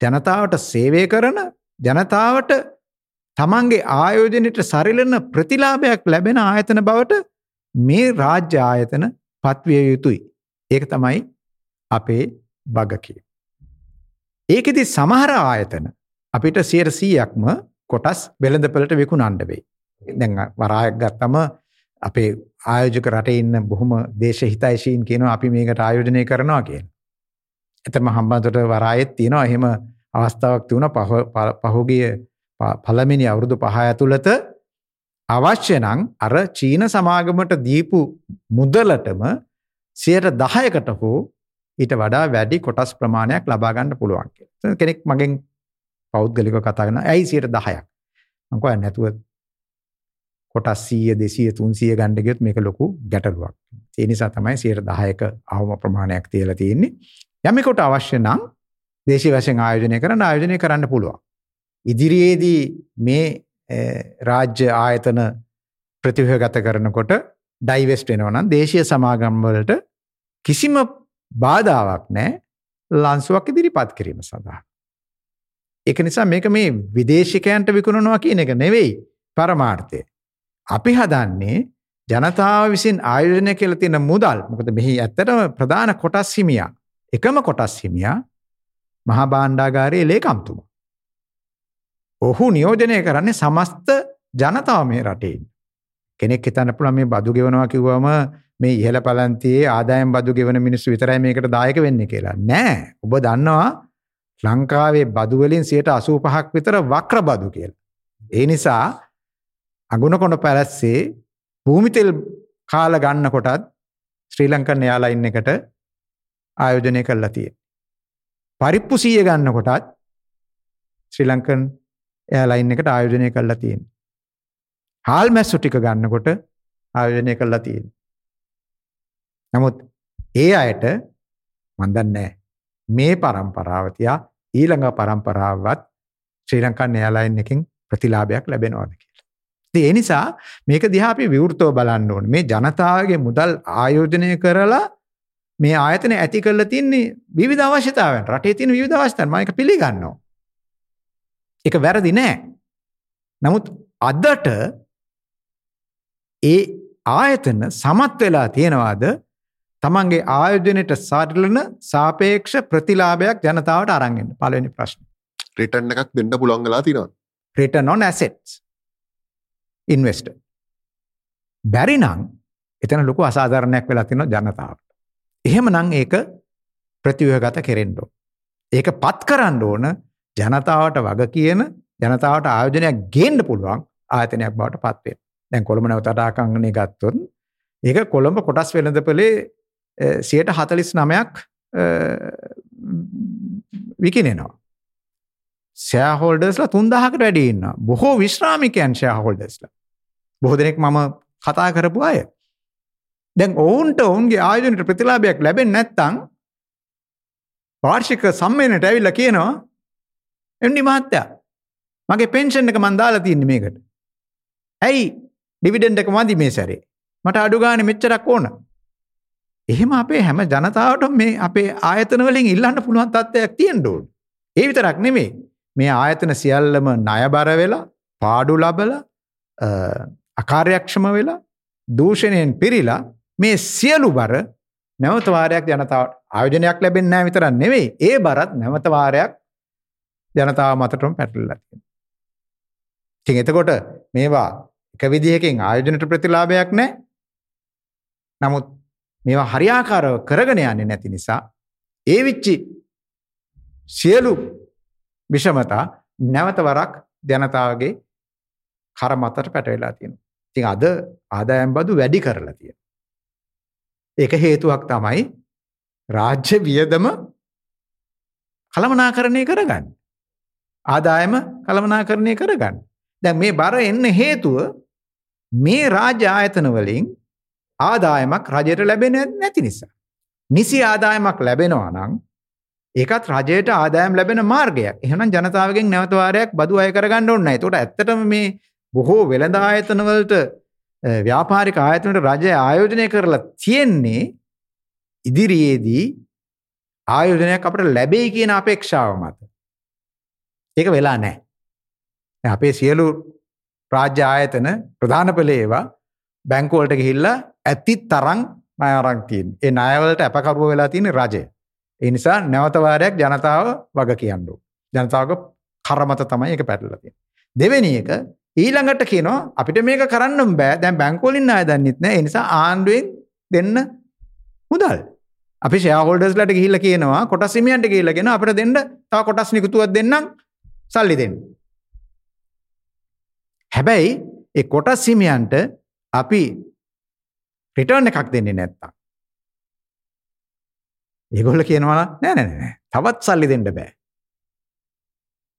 ජනතාවට සේවය කරන ජනතාවට තමන්ගේ ආයෝජනයට සරිලන ප්‍රතිලාභයක් ලැබෙන ආයතන බවට මේ රාජ්‍ය ආයතන පත්විය යුතුයි. ඒක තමයි අපේ බගකි. ඒකෙදි සමහර ආයතන අපිට සියයට සීයක්ම කොටස් වෙළඳපලට විකුණන්ඩ වෙයි. දැන් වරායක් ගත්තම අපේ ආයෝජක රටේ ඉන්න බොහොම දේශ හිතයිශීන් කියනවා අපි මේකට ආයෝජනය කරනවා කියන. එතම හම්බන්තොට වරායෙත් තියෙනවා එහෙම අවස්ථාවක් තිබුණ පහුගිය පළමිනි අවුරුදු පහ ඇතුළත අවශ්‍ය නම් අර චීන සමාගමට දීපු මුදලටම සියයට දහයකට හෝ ඊට වඩා වැඩි කොටස් ප්‍රමාණයක් ලබා ගන්න පුළුවන් කියලා. කෙනෙක් මගෙන් පෞද්ගලිකව කතා කරනවා ඇයි සියයට දහයක්? මම කියවා නැතුව කොටස් 100 200 300 ගන්න ගියොත් මේක ලොකු ගැටලුවක්. ඒ නිසා තමයි 10%ක අවම ප්‍රමාණයක් තියලා තියෙන්නේ. යමෙකුට අවශ්‍ය නම් දේශීය වශයෙන් ආයෝජනය කරන්න ආයෝජනය කරන්න පුළුවන්. ඉදිරියේදී මේ රාජ්‍ය ආයතන ප්‍රතිව්‍යුහගත කරනකොට ඩයිවෙස්ට් වෙනවා නම් දේශීය සමාගම් වලට කිසිම බාධාවක් නැහැ ලන්සුවක් ඉදිරිපත් කිරීම සඳහා. ඒක නිසා මේක මේ විදේශිකයන්ට විකුණනවා කියන එක නෙවෙයි පරමාර්ථය. අපි හදන්නේ ජනතාව විසින් ආයෝජනය කියලා තියෙන මුදල්. මොකද මෙහි ඇත්තටම ප්‍රධාන කොටස් හිමියා එකම කොටස් හිමියා මහා භාණ්ඩාගාරයේ ලේකම්තුමා. ඔහු නියෝජනය කරන්නේ සමස්ත ජනතාව මේ රටේ. කෙනෙක් හිතන්න පුළුවන් මේ බදු ගෙවනවා කිව්වම මේ ඉහළ පළන්තියේ ආදායම් බදු ගෙවන මිනිස්සු විතරයි මේකට දායක වෙන්නේ කියලා. නෑ. ඔබ දන්නවා ලංකාවේ බදු වලින් 85ක් විතර වක්‍ර බදු කියලා. ඒ නිසා අගුණ පැලස්සේ භූමි තෙල් කාලා ගන්න කොටත් ශ්‍රී ලංකන් එයාලයින් එකට ආයෝජනය කරලා තියෙන්නේ. පරිප්පු 100 ගන්න කොටත් ශ්‍රී ලංකන් එයාලයින් එකට ආයෝජනය කරලා තියෙන්නේ. හාල් මැස්සු ටික ගන්නකොට ආයෝජනය කරලා තියෙන්නේ. නමුත් ඒ අයට මන් දන්නේ මේ પરම්පරාව තියා ඊළඟ પરම්පරාවවත් ශ්‍රී ලංකන් එයාලයින් එකෙන් ප්‍රතිලාභයක් ලැබෙනවද කියලා. ඒ නිසා මේක දිහා අපි විවෘතව බලන්න ඕනේ. මේ ජනතාවගේ මුදල් ආයෝජනය කරලා මේ ආයතන ඇති කරලා තින්නේ විවිධ අවශ්‍යතාවයන්. රටේ තියෙන විවිධ අවශ්‍යතාවයන් මම ඒක පිළිගන්නවා. ඒක වැරදි නෑ. නමුත් අදට ඒ ආයතන සමත් වෙලා තියෙනවාද? තමන්ගේ ආයෝජනයට සරිලන සාපේක්ෂ ප්‍රතිලාභයක් ජනතාවට අරන්ගෙන් පලවෙනි ප්‍රශ්න. රිටන් එකක් දෙන්න පුළොන් වෙලා තිනවා return on assets. Investor. බැරි නම් එතන ලොකු අසාධාරණයක් වෙලා තියෙනවා ජනතාවට. එහෙමනම් ඒක ප්‍රතිව්‍යුහගත කෙරෙන්න ඕන. ඒක පත් කරන්න ඕන ජනතාවට වග කියන ජනතාවට ආයෝජනයක් ගේන්න පුළුවන් ආයතනයක් බවට පත් වෙන්න. දැන් කොළඹ නැවතටාකංගනේ ගත්තොත් ඒක කොළඹ කොටස් වෙළඳපොලේ 149ක් විකිනෙනවා. ෂෑහෝල්ඩර්ස්ලා 3000කට වැඩි ඉන්නවා. බොහෝ විශ්‍රාමිකයන් ෂෑහෝල්ඩර්ස්ලා. බොහෝ දෙනෙක් මම කතා කරපු අය. දැන් ඔවුන්ට ඔවුන්ගේ ආයෝජනයට ප්‍රතිලාභයක් ලැබෙන්නේ නැත්නම් වාර්ෂික සම්මේලනයට ඇවිල්ලා කියනවා එම්නි මහත්තයා මගේ පෙන්ෂන් එක මන් දාලා තියෙන්නේ මේකට. ඇයි ඩිවිඩන්ඩ් එක මදි මේ සැරේ. මට අඩු ගානේ මෙච්චරක් ඕන. එහෙම අපේ හැම ජනතාවටම මේ අපේ ආයතන වලින් ඉල්ලන්න පුළුවන් තත්ත්වයක් තියෙන්න ඕන. ඒ විතරක් නෙමෙයි. මේ ආයතන සියල්ලම ණයබර වෙලා පාඩු ලබලා අකාර්යක්ෂම වෙලා දූෂණයෙන් පිරීලා මේ සියලු බර නැවත වාරයක් ජනතාවට ආයෝජනයක් ලැබෙන්නේ නැහැ විතරක් නෙවෙයි ඒ බරත් නැවත වාරයක් ජනතාව මතටම පැටලලා තියෙනවා. ඉතින් එතකොට මේවා එක විදිහකින් ආයෝජනට ප්‍රතිලාභයක් නැහැ. නමුත් මේවා හරියාකාරව කරගෙන යන්නේ නැති නිසා ඒ විච්චි සියලු විෂමතා නැවත වරක් ජනතාවගේ කර මතට පැටවෙලා තියෙනවා. ඉතින් අද ආදායම් බදු වැඩි කරලා තියෙනවා. ඒක හේතුවක් තමයි රාජ්‍ය වියදම කළමනාකරණය කරගන්න. ආදායම කළමනාකරණය කරගන්න. දැන් මේ බර එන්න හේතුව මේ රාජ්‍ය ආයතන වලින් ආදායමක් රජයට ලැබෙන්නේ නැති නිසා. නිසි ආදායමක් ලැබෙනවා නම් ඒකත් රජයට ආදායම් ලැබෙන මාර්ගයක්. එහෙනම් ජනතාවගෙන් නැවත වාරයක් බදු අය කරගන්න ඕනේ නැහැ. ඒකට ඇත්තටම මේ බොහෝ වෙළඳ ආයතන වලට ව්‍යාපාරික ආයතන වලට රජය ආයෝජනය කරලා තියෙන්නේ ඉදිරියේදී ආයෝජනයක් අපිට ලැබෙයි කියන අපේක්ෂාව මත. ඒක වෙලා නැහැ. අපේ සියලු රාජ්‍ය ආයතන ප්‍රධාන පෙළේ ඒවා බැංකු වලට ගිහිල්ලා ඇති තරම් ණය අරන් තියෙන්නේ. ඒ ණයවලට අපකරුව වෙලා තියෙන්නේ රජය. ඒ නිසා නැවත වාරයක් ජනතාව වග කියන්න ඕන. ජනතාවගේ කරමත තමයි ඒක පැටලලා තියෙන්නේ. දෙවෙනි එක ඊළඟට කියනවා අපිට මේක කරන්න බෑ. දැන් බැංකු වලින් ණය දන්නෙත් නෑ. ඒ නිසා ආණ්ඩුවෙන් දෙන්න මුදල්. අපි ෂෙයා හෝල්ඩර්ස්ලාට ගිහිල්ලා කියනවා කොටස් හිමියන්ට ගිහිල්ලා කියනවා අපිට දෙන්න තව කොටස් නිකුතුවක් දෙන්නම් සල්ලි දෙන්න. හැබැයි ඒ කොටස් හිමියන්ට අපි රිටර්න් එකක් දෙන්නේ නැත්තම්. ඒගොල්ල කියනවා නෑ නෑ නෑ තවත් සල්ලි දෙන්න බෑ.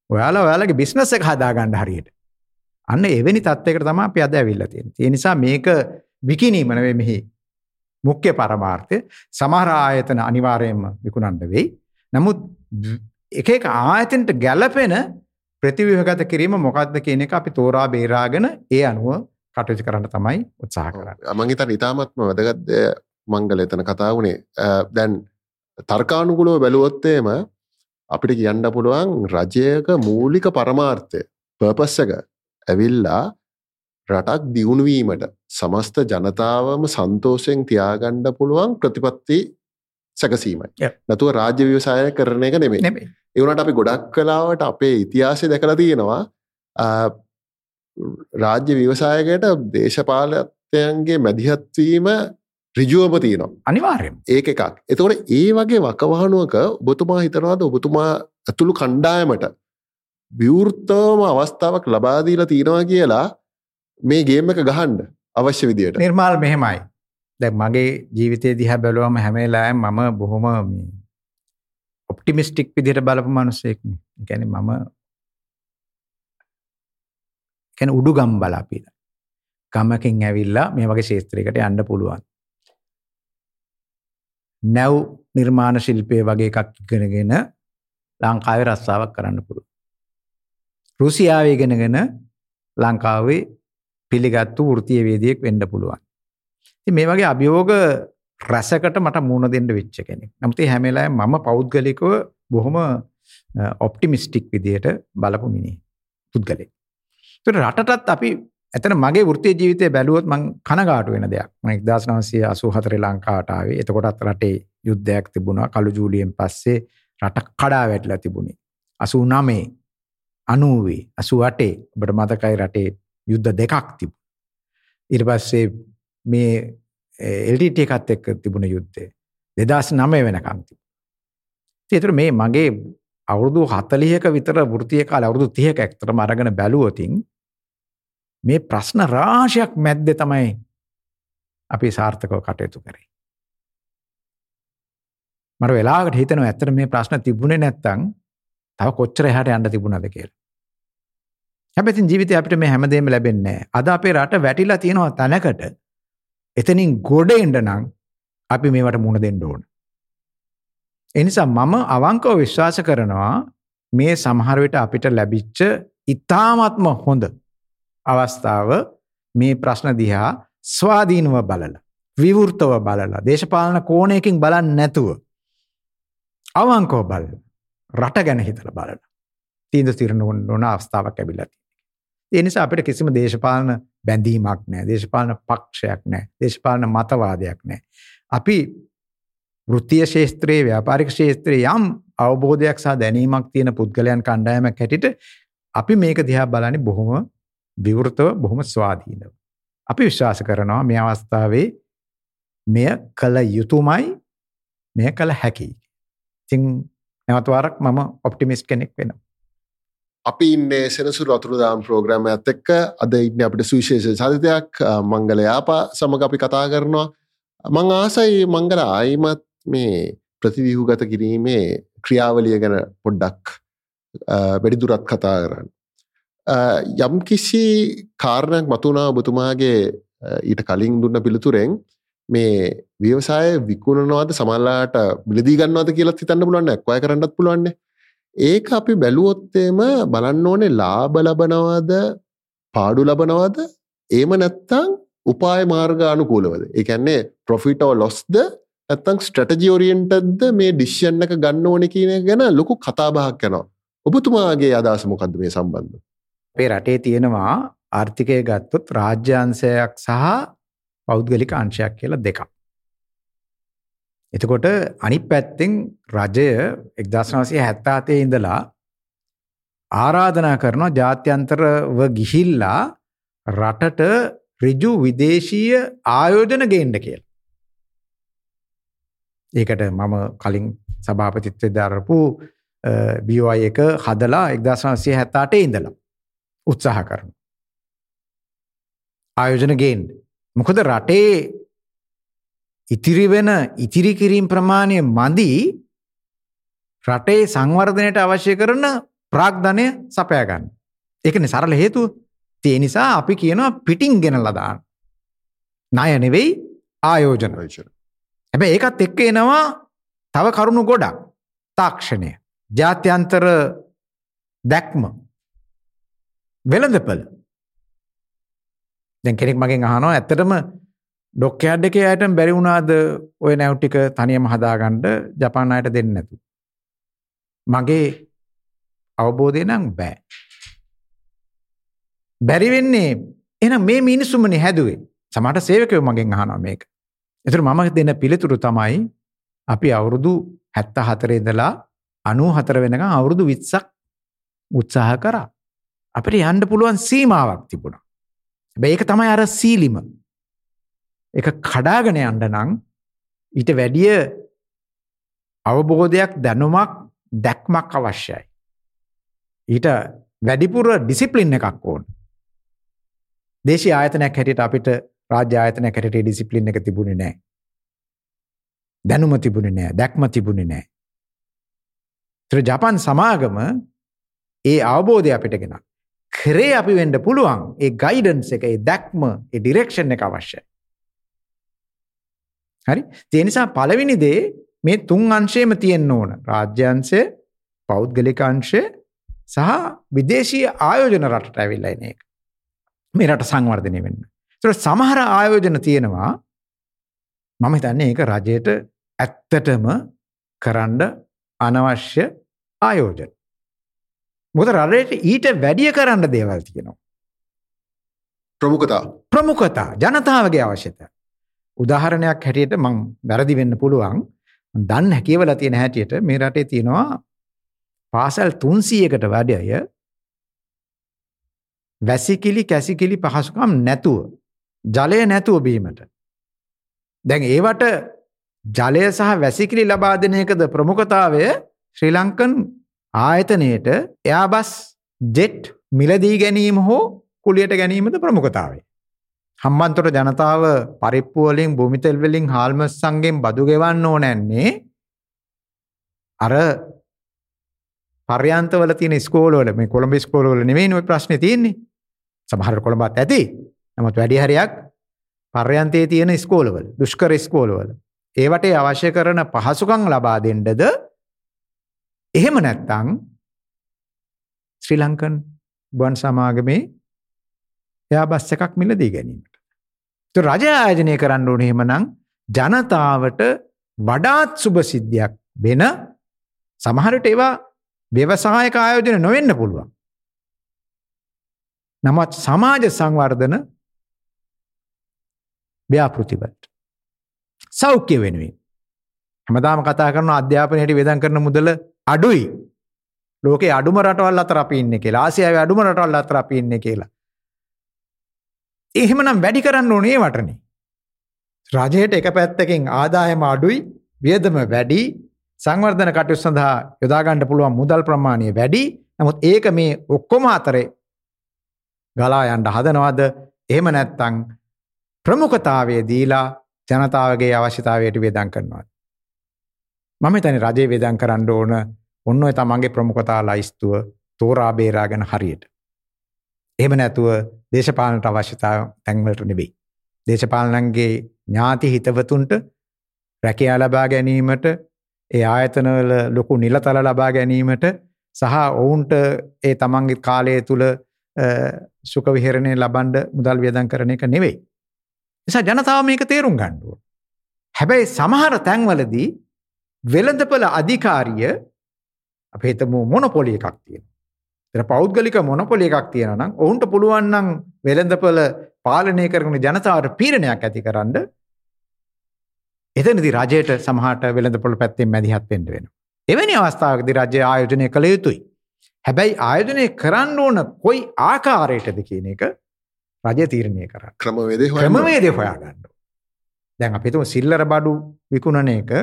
ඔයාලා ඔයාලගේ බිස්නස් එක හදාගන්න හරියට. අන්න එවැනි තත්ත්වයකට තමයි අපි අද ඇවිල්ලා තියෙන්නේ. ඒ නිසා මේක විකිණීම නෙවෙයි මෙහි මුඛ්‍ය පරමාර්ථය. සමහර ආයතන අනිවාර්යයෙන්ම විකුණන්න වෙයි. නමුත් එක එක ආයතනට ගැළපෙන ප්‍රතිව්‍යුහගත කිරීම මොකක්ද කියන එක අපි තෝරා බේරාගෙන ඒ අනුව කටයුතු කරන්න තමයි උත්සාහ කරන්න. මං හිතන්නේ ඉතාමත්ම වැදගත් මංගල එතන කතා වුණේ. දැන් තර්කානුකූලව බැලුවොත් එහෙම අපිට කියන්න පුළුවන් රජයක මූලික පරමාර්ථය පර්පස් එක ඇවිල්ලා රටක් දියුණුවීමට සමස්ත ජනතාවම සන්තෝෂයෙන් තියාගන්න පුළුවන් ප්‍රතිපත්ති සැකසීමයි. නැතුව රාජ්‍ය ව්‍යවසාය කරන එක නෙමෙයි. ඒවනට අපි ගොඩක් කලාවට අපේ ඉතිහාසය දැකලා තියෙනවා. රාජ්‍ය ව්‍යවසායකට දේශපාලතයන්ගේ මැදිහත්වීම රිජුවම තියෙනවා. අනිවාර්යම ඒක එකක්. එතකොට ඒ වගේ වකවානුවක ඔබතුමා හිතනවාද? ඔබතුමා ඇතුළු කණ්ඩායමට විවෘත්තවම අවස්ථාවක් ලබාදීලා තියෙනවා කියලා මේ ගේම එක ගහන්ඩ අවශ්‍ය විදියට. නිර්මාල් මෙහෙමයි දැ මගේ ජීවිතය දිහා බැලුවම හැමේලායම් මම බොහොම ඔප්ටිමිස්ටික් විදිහට බලපු මනුස්සෙක්න ගැන මම කැන උඩු ගම් බලාපිල ගමකින් ඇවිල්ලා මේ වගේ ශේත්‍රයකට යන්න පුළුවන්. නැව් නිර්මාණ ශිල්පය වගේ එකක් ඉගෙනගෙන ලංකාවේ රස්සාවක් කරන්න පුළුවන්. රුසියාවේ ඉගෙනගෙන ලංකාවේ පිළිගත්තු වෘත්තීය වේදියෙක් වෙන්න පුළුවන්. ඉතින් මේ වගේ අභියෝග රැසකට මට මුණ දෙන්න වෙච්ච කෙනෙක්. නමුත් ඒ හැම වෙලාවෙම මම පෞද්ගලිකව බොහොම ඔප්ටිමිස්ටික් විදියට බලපු මිනිහ පුද්ගලෙක්. ඒතර රටටත් අපි එතන මගේ වෘත්තීය ජීවිතය බැලුවොත් මං කනගාටු වෙන දෙයක්. මම 1984 ලංකාවට ආවේ. එතකොටත් රටේ යුද්ධයක් තිබුණා. කළු ජූලියෙන් පස්සේ රට කඩා වැටලා තිබුණේ. 89 90 88 ඔබට මතකයි රටේ යුද්ධ දෙකක් තිබුණා. ඊට පස්සේ මේ eh, LTT එකත් එක්ක තිබුණ යුද්ධය 2009 වෙනකම් තිබුණා. ඒතර මේ මගේ අවුරුදු 40ක විතර වෘත්තීය කාලේ අවුරුදු 30ක ඇක්තරම අරගෙන බැලුවොතින් මේ ප්‍රශ්න රාශියක් මැද්දේ තමයි අපි සාර්ථකව කටයුතු කරේ. මට වෙලාවකට හිතෙනවා ඇත්තට මේ ප්‍රශ්න තිබුණේ නැත්තම් තව කොච්චර එහාට යන්න තිබුණාද කියලා. හැබැයි ඉතින් ජීවිතේ අපිට මේ හැමදේම ලැබෙන්නේ නැහැ. අද අපේ රට වැටිලා තියෙනවා තැනකට එතනින් ගොඩ එන්න නම් අපි මේවට මුණ දෙන්න ඕන. ඒ නිසා මම අවංකව විශ්වාස කරනවා මේ සමහර විට අපිට ලැබිච්ච ඊ타ත්ම හොඳ අවස්ථාව මේ ප්‍රශ්න දිහා ස්වාධීනව බලලා විවෘතව බලලා දේශපාලන කෝණයකින් බලන්නේ නැතුව අවංකව බලලා රට ගැන හිතලා බලලා තීන්දුව తీරන ඕන අවස්ථාවක් ලැබිලා තියෙනවා. ඒ නිසා අපිට කිසිම දේශපාලන බැඳීමක් නැහැ. දේශපාලන පක්ෂයක් නැහැ. දේශපාලන මතවාදයක් නැහැ. අපි වෘත්තීය ශාස්ත්‍රයේ ව්‍යාපාරික ශාස්ත්‍රයේ යම් අවබෝධයක් සහ දැනීමක් තියෙන පුද්ගලයන් කණ්ඩායමක් හැටියට අපි මේක දිහා බලන්නේ බොහොම විවෘතව බොහොම ස්වාධීනව. අපි විශ්වාස කරනවා මේ අවස්ථාවේ මෙය කළ යුතුයමයි මෙය කළ හැකියි. ඉතින් නැවත වරක් මම ඔප්ටිමිස්ට් කෙනෙක් වෙනවා. අපි ඉන්නේ සෙනසුරු අතුරුදාම් ප්‍රෝග්‍රෑම් ඇත් එක්ක. අද ඉන්න අපිට සුවිශේෂ චරිතයක් මංගල යාපා සමඟ අපි කතා කරනවා. මං ආසයි මංගල ආයිමත් මේ ප්‍රතිවිහුගත කිරීමේ ක්‍රියාවලිය ගැන පොඩ්ඩක් වැඩිදුරත් කතා කරන්න. යම් කිසි කාරණයක් මතුනා ඔබතුමාගේ ඊට කලින් දුන්න පිළිතුරෙන් මේ ව්‍යවසාය විකුණනවාද සමල්ලාට මිලදී ගන්නවාද කියලත් හිතන්න පුළුවන්න ඇක්වය කරන්නත් පුළුවන්න ඒක අපි බැලුවොත්තේම බලන්න ඕනේ ලාබ ලබනවාද පාඩු ලබනවාද? ඒම නැත්තං උපාය මාර්ග අනුකූලවද? එකන්නේ ප්‍රොෆිටෝ ලොස්ද ඇත්තං ස්ට්‍රටජි ෝරියන්ටද මේ ඩිශ්ෂන් එක ගන්න ඕන කියන ගැන ලොකු කතාබහක් යනවා. ඔබතුමාගේ අදසමොකක්ද මේ සම්බන්ධ අපේ රටේ තියෙනවා ආර්ථිකය ගත්තොත් රාජ්‍යන්සයක් සහ පෞද්ගලික අංශයක් කියලා දෙකක්. එතකොට අනිත් පැත්තෙන් රජය 1977 ඉඳලා ආරාධනා කරනවා ජාත්‍යන්තරව ගිහිල්ලා රටට ඍජු විදේශීය ආයෝජන ගේන්න කියලා. ඒකට මම කලින් සභාපතිත්වය දරපු BOI එක හදලා 1978 ඉඳලා උත්සාහ කරනවා. ආයෝජන ගේන්න. මොකද රටේ ඉතිරි වෙන ඉතිරි කිරීම ප්‍රමාණය මදි රටේ සංවර්ධනයට අවශ්‍ය කරන ප්‍රාග්ධනය සපයා ගන්න. ඒකනේ සරල හේතුව. ඒ නිසා අපි කියනවා පිටින් ගෙනලා දාන්න. ණය නෙවෙයි ආයෝජන. හැබැයි ඒකත් එක්ක එනවා තව කරුණු ගොඩක්. තාක්ෂණය, ජාත්‍යන්තර දැක්ම, වෙළඳපළ. දැන් කෙනෙක් මගෙන් අහනවා ඇත්තටම ඩොක්යාඩ් එකේ අයටම බැරි වුණාද ওই නැව් ටික තනියම හදාගන්න ජපාන් අයට දෙන්න නැතු. මගේ අවබෝධය නම් බෑ. බැරි වෙන්නේ එහෙනම් මේ මිනිස්සුමනේ හැදුවේ. සමහරට සේවකයෝ මගෙන් අහනවා මේක. ඒතර මම දෙන පිළිතුරු තමයි අපි අවුරුදු 74 ඉඳලා 94 වෙනකන් අවුරුදු 20ක් උත්සාහ කරා. අපිට යන්න පුළුවන් සීමාවක් තිබුණා. හැබැයි ඒක තමයි අර සීලිම. ඒක කඩාගෙන යන්න නම් ඊට වැඩිය අවබෝධයක් දැනුමක් දැක්මක් අවශ්‍යයි. ඊට වැඩිපුර ඩිසිප්ලින් එකක් ඕන. දේශීය ආයතනයක් හැටියට අපිට රාජ්‍ය ආයතනයක් හැටියට ඩිසිප්ලින් එක තිබුණේ නැහැ. දැනුම තිබුණේ නැහැ, දැක්ම තිබුණේ නැහැ. ඒතර ජපාන් සමාගම ඒ අවබෝධය අපිට ගෙනා. කරේ අපි වෙන්ඩ පුළුවන් ඒ ගයිඩන්ස් එක ඒ දැක්ම ඒ ඩිරෙක්ෂන් එක අවශ්‍යයි. හරි තියනිසා පළවෙනි දේ මේ තුන් අංශයම තියෙන්න ඕන රාජ්‍යන්සය පෞද්ගලිකංශය සහ විදේශී ආයෝජන රටට ඇවිල්ලයින එක මේ රට සංවර්ධනය වෙන්න. තුර සමහර ආයෝජන තියෙනවා මම හිතන්නේ ඒක රජයට ඇත්තටම කරන්න අනවශ්‍ය ආයෝජන. මොකද රටේට ඊට වැඩිය කරන්න දේවල් තියෙනවා. ප්‍රමුඛතා ප්‍රමුඛතා ජනතාවගේ අවශ්‍යතා. උදාහරණයක් හැටියට මං වැරදි වෙන්න පුළුවන්. දන්න හැකියවලා තියෙන හැටියට මේ රටේ තියෙනවා පාසල් 300කට වැඩිය වැසිකිලි කැසිකිලි පහසුකම් නැතුව ජලය නැතුව බීමට. දැන් ඒවට ජලය සහ වැසිකිලි ලබා දෙන එකද ප්‍රමුඛතාවය ශ්‍රී ලංකන් ආයතනයට එයාබස් ජෙට් මිලදී ගැනීම හෝ කුලියට ගැනීමද ප්‍රමුඛතාවේ. හම්බන්තොට ජනතාව පරිප්පුවලින් භූමිතෙල්වලින් හාල්මස්සන්ගෙන් බදු ගෙවන්න ඕනැන්නේ අර පර්යන්තවල තියෙන ස්කෝලවල මේ කොළඹ ස්කෝලවල නෙමෙයි ඔය ප්‍රශ්නේ තියෙන්නේ. සමහර කොළඹත් ඇති. නමුත් වැඩි හරියක් පර්යන්තයේ තියෙන ස්කෝලවල, දුෂ්කර ස්කෝලවල. ඒවට අවශ්‍ය කරන පහසුකම් ලබා දෙන්නද එහෙම නැත්නම් ශ්‍රී ලංකන් ගුවන් සමාගමේ එයා බස් එකක් මිලදී ගැනීමට. તો රජය ආයෝජනය කරන්න ඕනේ එහෙමනම් ජනතාවට වඩාත් සුබ සිද්ධියක් වෙන සමහරට ඒවා ව්‍යවසායක ආයෝජන නොවෙන්න පුළුවන්. නමුත් සමාජ සංවර්ධන ව්‍යාපෘතිවලට සෞඛ්‍ය වෙනුවෙන් හැමදාම කතා කරන අධ්‍යාපනයට වෙදන් කරන මුදල අඩුයි. ලෝකේ අඩුම රටවල් අතර අපි ඉන්නේ කියලා. ආසියාවේ අඩුම රටවල් අතර අපි ඉන්නේ කියලා. එහෙමනම් වැඩි කරන්න ඕනේ වටනේ. රජයට එක පැත්තකින් ආදායම අඩුයි, වියදම වැඩි, සංවර්ධන කටයුතු සඳහා යොදා ගන්න පුළුවන් මුදල් ප්‍රමාණය වැඩි. නමුත් ඒක මේ ඔක්කොම අතරේ ගලා යන්න හදනවද? එහෙම නැත්නම් ප්‍රමුඛතාවය දීලා ජනතාවගේ අවශ්‍යතාවයට වේදම් කරනවා. මම හිතන්නේ රජේ වේදම් කරන්න ඕන ඔන්න ඔය තමන්ගේ ප්‍රමුඛතා ලයිස්තුව තෝරා බේරාගෙන හරියට. එහෙම නැතුව දේශපාලනට අවශ්‍යතාව තැන්වලට නෙවෙයි. දේශපාලනන්ගේ ඥාති හිතවතුන්ට රැකියා ලබා ගැනීමට ඒ ආයතනවල ලොකු නිලතල ලබා ගැනීමට සහ ඔවුන්ට ඒ තමන්ගේ කාලය තුල සුඛ විහරණය ලබන්න මුදල් වියදම් කරන එක නෙවෙයි. නිසා ජනතාව මේක තේරුම් ගන්න ඕන. හැබැයි සමහර තැන්වලදී වෙළඳපළ අධිකාරිය අපි හිතමු මොනොපොලි එකක් තියෙනවා. එතන පෞද්ගලික මොනොපොලි එකක් තියෙනවා නම් ඔවුන්ට පුළුවන් නම් වෙළඳපළ පාලනය කරන ජනතාවට පීඩනයක් ඇතිකරන්න එතනදී රජයට සමහරට වෙළඳපොළ පැත්තෙන් මැදිහත් වෙන්න වෙනවා. එවැනි අවස්ථාවකදී රජය ආයෝජනය කළ යුතුයි. හැබැයි ආයෝජනය කරන්න ඕන කොයි ආකාරයටද කියන එක රජය තීරණය කරන්න. ක්‍රමවේදය ක්‍රමවේදය හොයාගන්න. දැන් අපි හිතමු සිල්ලර බඩු විකුණන එක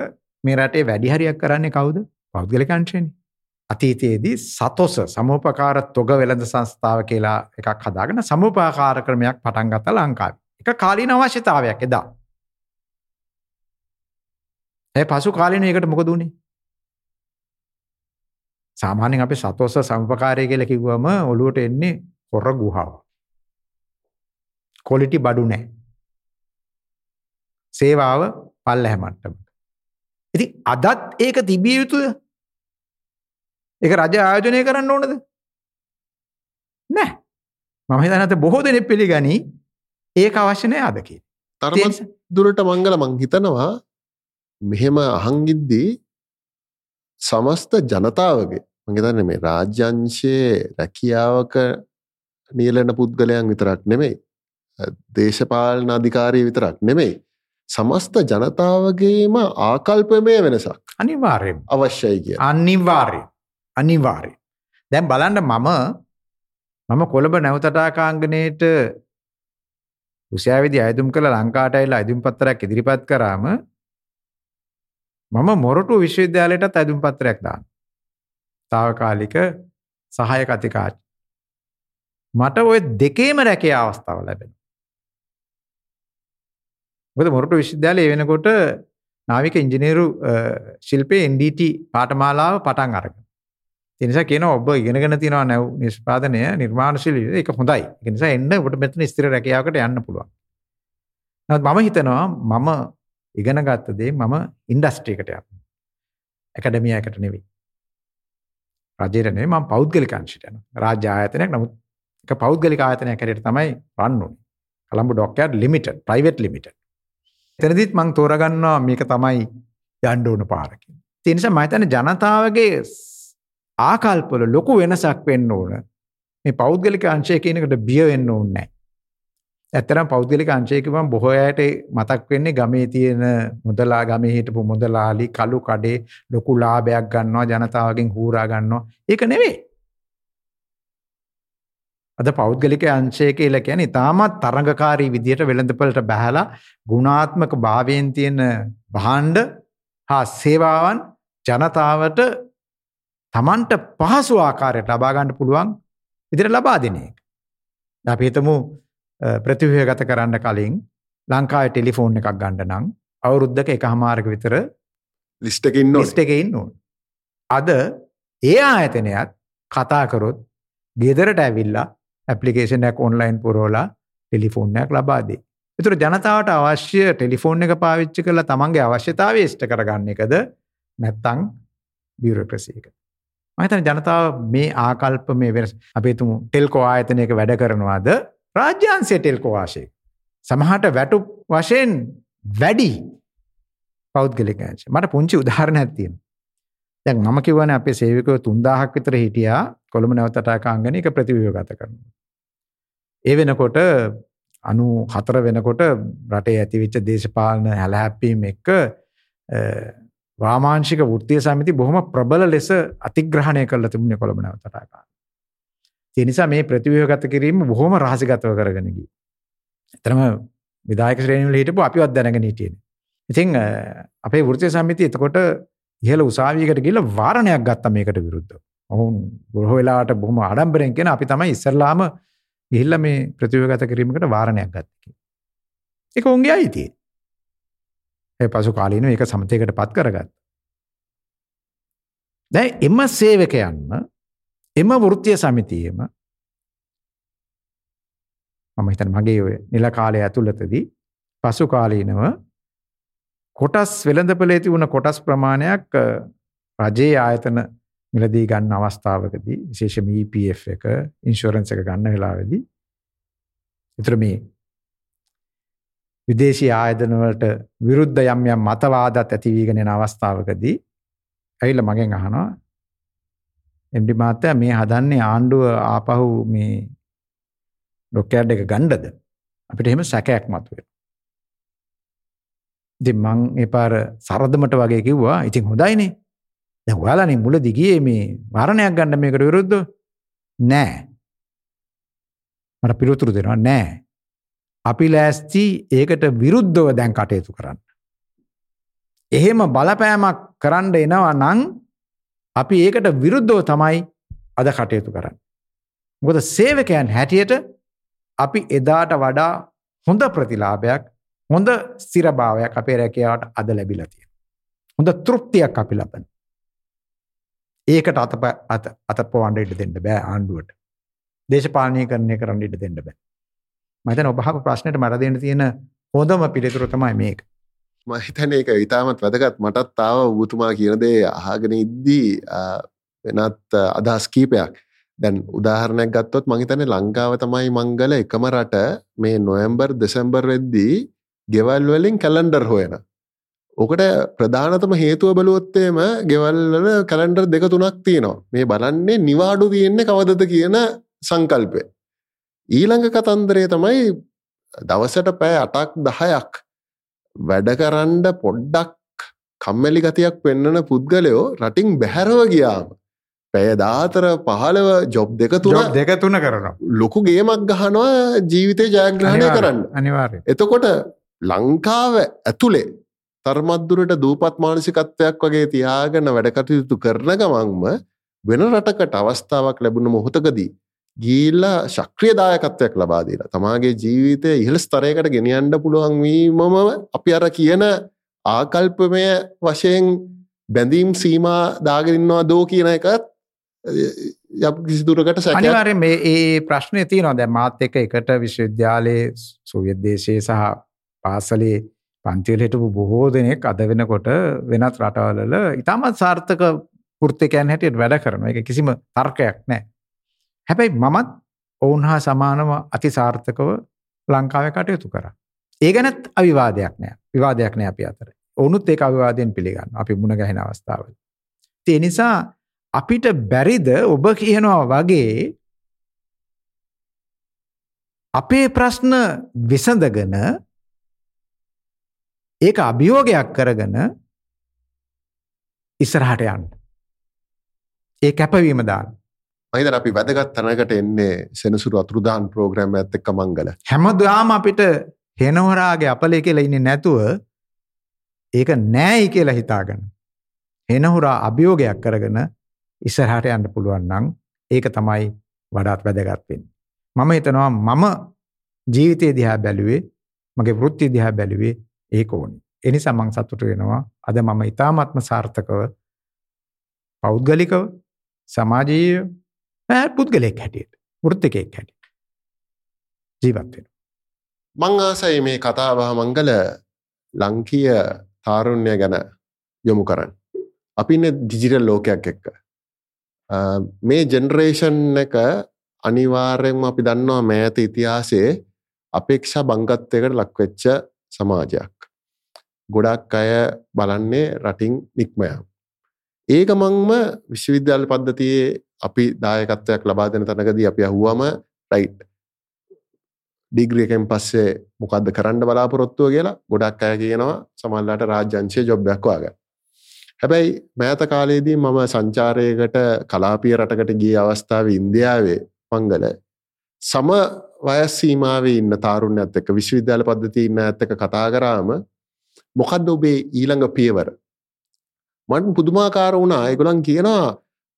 මේ රටේ වැඩි හරියක් කරන්නේ කවුද? පෞද්ගලික අංශයනේ. අතීතයේදී සතොස සමූපකාර තොග වෙළඳ සංස්ථාව කියලා එකක් හදාගෙන සමූපකාර ක්‍රමයක් පටන් ගත්තා ලංකාවේ. එක කාලීන අවශ්‍යතාවයක් එදා. ඒ පසු කාලීන එකට මොකද උනේ? සාමාන්‍යයෙන් අපි සතොස සමූපකාරය කියලා කිව්වම ඔළුවට එන්නේ හොර ගුහාව. ක්වොලිටි බඩු නැහැ. සේවාව පල්ලැහැ මට්ටමක. ඉතින් අදත් ඒක තිබිය යුතුය. ඒක රජ ආයෝජනය කරන්න ඕනද? නැහැ. මම හිතන්නේ බොහෝ දෙනෙක් පිළිගනි ඒක අවශ්‍ය නැහැ අද කියලා. තරමත් දුරට මංගල මං හිතනවා මෙහෙම අහංගිද්දී සමස්ත ජනතාවගේ මං හිතන්නේ මේ රාජ්‍යංශයේ රැකියාවක නියලන පුද්ගලයන් විතරක් නෙමෙයි දේශපාලන අධිකාරී විතරක් නෙමෙයි සමස්ත ජනතාවගේම ආකල්පමය වෙනසක් අනිවාර්යෙන් අවශ්‍යයි කිය අනිවාර්යෙන් අනිවාර්යයි. දැන් බලන්න මම මම කොළඹ නැවතටාකාංගණයට රුසියාවේදී අයදුම් කළ ලංකාවට ඇවිල්ලා අයදුම් පත්‍රයක් ඉදිරිපත් කරාම මම මොරටු විශ්වවිද්‍යාලයටත් අයදුම් පත්‍රයක් දානවා. తాවකාලික සහායක අධිකාරී. මට ওই දෙකේම රැකේ අවස්ථාව ලැබෙනවා. මොකද මොරටු විශ්වවිද්‍යාලයේ වෙනකොට නාවික ඉංජිනේරු ශිල්පයේ NDT පාඨමාලාව පටන් අරගෙන එනිසා කියන ඔබ ඉගෙනගෙන තියෙනවා නැව් නිෂ්පාදනය නිර්මාණශීලී ඒක හොඳයි. ඒ නිසා එන්න ඔබට මෙතන ස්ථිර රැකියාවකට යන්න පුළුවන්. නමුත් මම හිතනවා මම ඉගෙන ගත්ත දේ මම ඉන්ඩස්ට්‍රි එකට යන්න. ඇකඩමියාකට නෙවෙයි. රජයට නෙවෙයි මම පෞද්ගලික අංශයට යනවා. රාජ්‍ය ආයතනයක් නමුත් ඒක පෞද්ගලික ආයතනයක් හැටියට තමයි රන් උනේ. Colombo dockyard limited, private limited. එතනදිත් මම තෝරගන්නවා මේක තමයි යන්න ඕන පාර කියලා. ඒ නිසා මම හිතන්නේ ජනතාවගේ ආකල්පවල ලොකු වෙනසක් වෙන්න ඕන. මේ පෞද්ගලික අංශය කියන එකට බිය වෙන්න ඕනේ නැහැ. ඇත්තරම් පෞද්ගලික අංශය කිව්වම බොහෝ අයට මතක් වෙන්නේ ගමේ තියෙන මුදලා ගමේ හිටපු මුදලාලි කළු කඩේ ලොකු ලාභයක් ගන්නවා ජනතාවගෙන් හූරා ගන්නවා. ඒක නෙවෙයි. අද පෞද්ගලික අංශය කියලා කියන්නේ තාමත් තරඟකාරී විදියට වෙළඳපළට බහැලා ගුණාත්මක භාවයෙන් තියෙන භාණ්ඩ හා සේවාවන් ජනතාවට Tamanට පහසු ආකාරයට ලබා ගන්න පුළුවන් විදිහට ලබා දෙන එක. අපි හිතමු ප්‍රතිව්‍යුහගත කරන්න කලින් ලංකාවේ ටෙලිෆෝන් එකක් ගන්න නම් අවුරුද්දක එකහමාරක විතර ලිස්ට් එකේ ඉන්න ලිස්ට් එකේ ඉන්න ඕන. අද ඒ ආයතනයත් කතා කරොත් ගෙදරට ඇවිල්ලා ඇප්ලිකේෂන් එකක් ඔන්ලයින් පුරවලා ටෙලිෆෝන් එකක් ලබා දෙයි. ඒතර ජනතාවට අවශ්‍ය ටෙලිෆෝන් එක පාවිච්චි කරලා තමන්ගේ අවශ්‍යතාවය ඉෂ්ට කරගන්න එකද නැත්නම් බියුරෝක්‍රසි එක. මම හිතන්නේ ජනතාව මේ ආකල්ප මේ වෙනස අපි හිතමු ටෙල්කෝ ආයතනයක වැඩ කරනවාද රාජ්‍යාංශයේ ටෙල්කෝ ආශේ. සමහරට වැටු වශයෙන් වැඩි පෞද්ගලික අංශ. මට පුංචි උදාහරණයක් තියෙනවා. දැන් මම කියවනේ අපේ සේවකයෝ 3000ක් විතර හිටියා කොළඹ නැවතටාකාංගනේ එක ප්‍රතිවියෝගත කරනවා. ඒ වෙනකොට 94 වෙනකොට රටේ ඇතිවෙච්ච දේශපාලන හැලහැප්පීම් එක්ක වාමාංශික වෘත්තීය සමිති බොහොම ප්‍රබල ලෙස අතිග්‍රහණය කරලා තිබුණේ කොළඹ නැවතටාකාංග. ඒ නිසා මේ ප්‍රතිව්‍යුහගත කිරීම බොහොම රහසිගතව කරගෙන ගියේ. එතරම් විධායක ශ්‍රේණිය වල හිටපු අපිවත් දැනගෙන හිටියේ. ඉතින් අපේ වෘත්තීය සමිතිය එතකොට ඉහළ උසාවියකට ගිහිල්ලා වාරණයක් ගත්තා මේකට විරුද්ධව. ඔවුන් බොහෝ වෙලාවට බොහොම ආඩම්බරෙන් කියන අපි තමයි ඉස්සරලාම ගිහිල්ලා මේ ප්‍රතිව්‍යුහගත කිරීමකට වාරණයක් ගත්තේ. ඒක උන්ගේ අයිතිය. ඒ පසු කාලීනව ඒක සමතයකට පත් කරගත්තා. දැන් එම සේවකයන්ම එම වෘත්තීය සමිතියේම මම හිතන්නේ මගේ ඔය නිල කාලය ඇතුළතදී පසු කාලීනව කොටස් වෙළඳපොලේ තිබුණ කොටස් ප්‍රමාණයක් රජයේ ආයතන මිලදී ගන්න අවස්ථාවකදී විශේෂම EPF එක ඉන්ෂුරන්ස් එක ගන්න වෙලාවේදී විතර මේ විදේශී ආයතන වලට විරුද්ධ යම් යම් මතවාදත් ඇති වීගෙන යන අවස්ථාවකදී ඇවිල්ලා මගෙන් අහනවා එම්ඩි මහත්තයා මේ හදන්නේ ආණ්ඩුව ආපහු මේ ඩොක්කෑඩ් එක ගණ්ඩද අපිට එහෙම සැකයක් මතුවෙන. ඉතින් මං ඒ පාර සරදමට වගේ කිව්වා ඉතින් හොඳයිනේ. දැන් ඔයාලානේ මුලදී ගියේ මේ වරණයක් ගන්න මේකට විරුද්ධව නෑ. මට පිළිතුරු දෙනවා නෑ. අපි ලෑස්ති ඒකට විරුද්ධව දැන් කටයුතු කරන්න. එහෙම බලපෑමක් කරන්න එනවා නම් අපි ඒකට විරුද්ධව තමයි අද කටයුතු කරන්න. මොකද සේවකයන් හැටියට අපි එදාට වඩා හොඳ ප්‍රතිලාභයක් හොඳ ස්ථිරභාවයක් අපේ රැකියාවට අද ලැබිලා තියෙනවා. හොඳ තෘප්තියක් අපි ලබන. ඒකට අත අත අතපොවන්න ඉඩ දෙන්න බෑ ආණ්ඩුවට. දේශපාලනය කරණය කරන්න ඉඩ දෙන්න බෑ. මම හිතන්නේ ඔබ අහපු ප්‍රශ්නෙට මට දෙන්න තියෙන හොඳම පිළිතුර තමයි මේක. මහිතන එක ඉතාමත් වැදගත්. මටත් තාව ඔබතුමා කියනදේ අහගෙන ඉද්දී වෙනත් අදහස් කීපයක්. දැන් උදාහරණයක් ගත්තොත් මහිතන ලංකාව තමයි මංගල එකම රට. මේ නොයම්බර් දෙසැම්බර් වෙද්දී ගෙවල් වලින් කැලන්ඩර් හොයන. ඕකට ප්‍රධානතම හේතුව බලුවොත්තේම ගෙවල්වල කැලන්ඩර් දෙක තුනක් තියෙනවා. මේ බලන්නේ නිවාඩු තියෙන්නේ කවදද කියන සංකල්පය. ඊළඟ කතන්දරේ තමයි දවසට පෑ අටක් දහයක් වැඩකරන්ඩ පොඩ්ඩක් කම්මැලි ගතියක් පෙන්නන පුද්ගලයෝ රටින් බැහැරව ගියාම පැයදාතර පහළව ජොබ් දෙක තුන දෙක තුන කරන ලොකු ගේමක් ගහනවා ජීවිතය ජයග්‍රහණය කරන්න. අනිවාර්ය එතකොට ලංකාව ඇතුළේ තරමත්දුරට දූපත් මානසිකත්වයක් වගේ තියාගන්න වැඩකටයුතු කරන ගමන්ම වෙන රටකට අවස්ථාවක් ලැබුණ මොහොතකදී ගීල්ලා ශක්‍රියදායකත්වයක් ලබාදීලා තමාගේ ජීවිතය ඉහළ ස්තරයකට ගෙනියන්ඩ පුළුවන්වීමම අපි අර කියන ආකල්පමය වශයෙන් බැඳීම් සීමා දාගරින්නවා දෝ කියන එකත් යම් කිසිදුරකට සැක අනිවාර්යෙන් මේ ඒ ප්‍රශ්නය තියෙනවා දැන් මාත් එක්ක එකට විශ්වවිද්‍යාලයේ සෝවියට් දේශයේ සහ පාසලේ පන්තිවල හිටපු බොහෝ දෙනෙක් අද වෙනකොට වෙනත් රටවල ඉතාමත් සාර්ථක වෘත්තිකයන් හැටියට වැඩ කරනවා. ඒක කිසිම තර්කයක් නැහැ. හැබැයි මමත් ඔවුන් හා සමානව අතිසාර්ථකව ලංකාවේ කටයුතු කරා. ඒ ගැනත් අවිවාදයක් නෑ. විවාදයක් නෑ අපි අතර. ඔවුනුත් ඒක අවිවාදයෙන් පිළිගන්නවා. අපි මුණ ගැහෙන අවස්ථාවල. ඒ නිසා අපිට බැරිද ඔබ කියනවා වගේ අපේ ප්‍රශ්න විසඳගෙන ඒක අභියෝගයක් කරගෙන ඉස්සරහට යන්න. ඒ කැපවීම දාන්න. මහිතන අපි වැදගත් තැනකට එන්නේ සෙනසුරු අතුරුදාන් ප්‍රෝග්‍රෑම් ඇත්ත එක්ක මංගල. හැමදාම අපිට හෙනහොරාගේ අපලේ කියලා ඉන්නේ නැතුව ඒක නෑයි කියලා හිතාගෙන. හෙනහොරා අභියෝගයක් කරගෙන ඉස්සරහට යන්න පුළුවන් නම් ඒක තමයි වඩාත් වැදගත් වෙන්නේ. මම හිතනවා මම ජීවිතය දිහා බැලුවේ මගේ වෘත්තිය දිහා බැලුවේ ඒක ඕනේ. ඒ නිසා මම සතුටු වෙනවා අද මම ඊ타ත්ම සාර්ථකව පෞද්ගලිකව සමාජීය පුද්ගලයෙක් හැටියට වෘත්තිකයෙක් හැටියට ජීවත් වෙනවා. මං ආසයි මේ කතාබහ මංගල ලංකීය තාරුණ්‍ය ගැන යොමු කරන්න. අපි ඉන්න ඩිජිටල් ලෝකයක් එක්ක. මේ ජෙනරේෂන් එක අනිවාර්යෙන්ම අපි දන්නවා මෑත ඉතිහාසයේ අපේක්ෂා බංගත්වයකට ලක්වෙච්ච සමාජයක්. ගොඩක් අය බලන්නේ රටින් නික්මයම්. ඒක මංම විශ්වවිද්‍යාල පද්ධතියේ අපි දායකත්වයක් ලබා දෙන තැනකදී අපි අහුවම රයිට්. ඩිග්‍රියකෙන් පස්සේ මොකක්ද කරන්න බලාපොරොත්තුව කියලා ගොඩක් අය කියනවා. සමල්ලාට රාජ්‍යංශය ජොබ්යක් වාග හැබැයි මෑත කාලයේදී මම සංචාරයකට කලාපිය රටකට ගිය අවස්ථාව ඉන්දියාවේ මංගල සම වයස් සීමාවේ ඉන්න තාරුණ්‍යත් එක්ක විශ්වවිද්‍යාල පද්ධතිය ඉන්න ඇත් එක කතා කරාම මොකක්ද ඔබේ ඊළඟ පියවර? මට පුදුමාකාර වුණා. ඒගොලන් කියනවා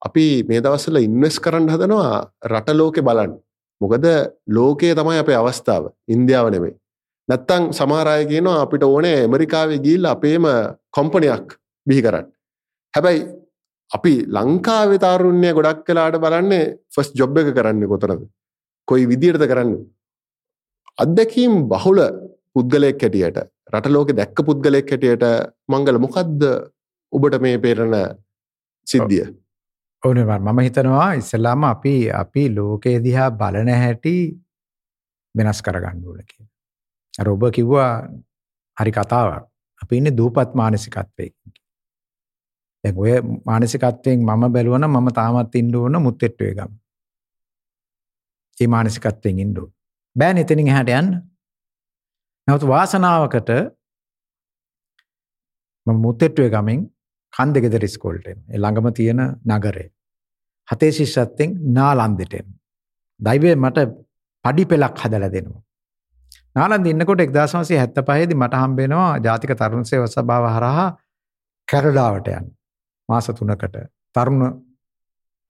අපි මේ දවස්සල ඉන්වස් කරන්න හදනවා රට ලෝකෙ බලන්න. මොකද ලෝකයේ තමයි අපේ අවස්ථාව. ඉන්දියාව නෙමෙයි. නැත්තං සමාරය කියනවා අපිට ඕනේ ඇමරිකාවේ ගිල්ල අපේම කොම්පනයක් බිහි කරන්න. හැබැයි අපි ලංකාවේ තාරුණ්‍ය ගොඩක් කලාට බලන්නේ ෆස් ජොබ් එක කරන්න කොතරද? කොයි විදිරද කරන්න? අත්දැකීම් බහුල පුද්ගලයෙක් හැටියට රටලෝක දැක්ක පුද්ගලෙක් හැටියට මංගල මොකක්ද ඔබට මේ පේරණ සිද්ධිය ඕනවා මම හිතනවා ඉස්සලාම අපි අපි ලෝකයේ දිහා බලන හැටි වෙනස් කරගන්න ඕන කියලා. අර ඔබ කිව්වා හරි කතාවක්. අපි ඉන්නේ දූපත් මානසිකත්වයකින්. දැන් ඔය මානසිකත්වයෙන් මම බැලුවනම් මම තාමත් ඉන්න ඕන මුත්තෙට්ටුවේ ගම. ඒ මානසිකත්වයෙන් ඉන්න ඕන. බෑනේ එතනින් එහාට යන්න. නමුත් වාසනාවකට මම මුත්තෙට්ටුවේ ගමෙන් කන්ද ගෙදර ඉස්කෝලට එනවා. ඒ ළඟම තියෙන නගරේ. හතේ ශිෂ්‍යත්වෙන් නාලන්දෙට එනවා. දෛවය මට පඩි පෙලක් හදලා දෙනවා. නාලන්ද ඉන්නකොට 1975 දී මට හම්බ වෙනවා ජාතික තරුණ සේවා සභාව හරහා කැනඩාවට යන්න. මාස 3කට තරුණ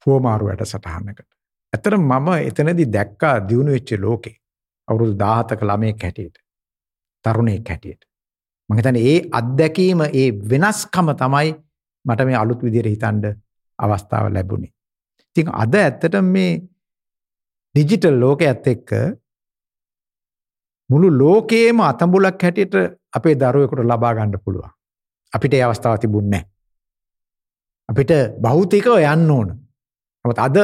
පුවමාරු වැඩසටහනකට. ඇත්තට මම එතනදී දැක්කා දියුණු වෙච්ච ලෝකේ. අවුරුදු 17ක ළමයෙක් හැටියට. තරුණයෙක් හැටියට. මම හිතන්නේ ඒ අත්දැකීම ඒ වෙනස්කම තමයි මට මේ අලුත් විදිහට හිතන්න අවස්ථාව ලැබුණේ. ඉතින් අද ඇත්තට මේ ඩිජිටල් ලෝකයේත් එක්ක මුළු ලෝකයේම අතඹුලක් හැටියට අපේ දරුවෙකුට ලබා ගන්න පුළුවන්. අපිට ඒ අවස්ථාව තිබුණේ නැහැ. අපිට භෞතිකව යන්න ඕන. නමුත් අද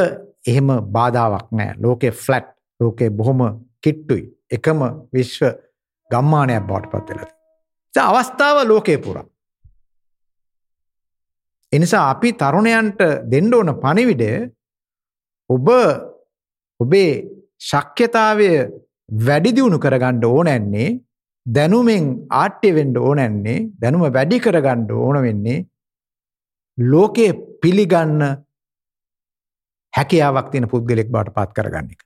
එහෙම බාධාවක් නැහැ. ලෝකේ ෆ්ලැට්, ලෝකේ බොහොම කිට්ටුයි. එකම විශ්ව ගම්මානයක් බවට පත් වෙලා තියෙනවා. අවස්ථාව ලෝකේ පුරා. එනිසා අපි තරුණයන්ට දෙන්න ඕන පණිවිඩය ඔබ ඔබේ ශක්්‍යතාවය වැඩි දියුණු කරගන්න ඕනැන්නේ දැනුමෙන් ආට්‍ය වෙන්න ඕනැන්නේ දැනුම වැඩි කරගන්න ඕන වෙන්නේ ලෝකයේ පිළිගන්න හැකියාවක් තියෙන පුද්ගලෙක් බවට පත් කරගන්න එක.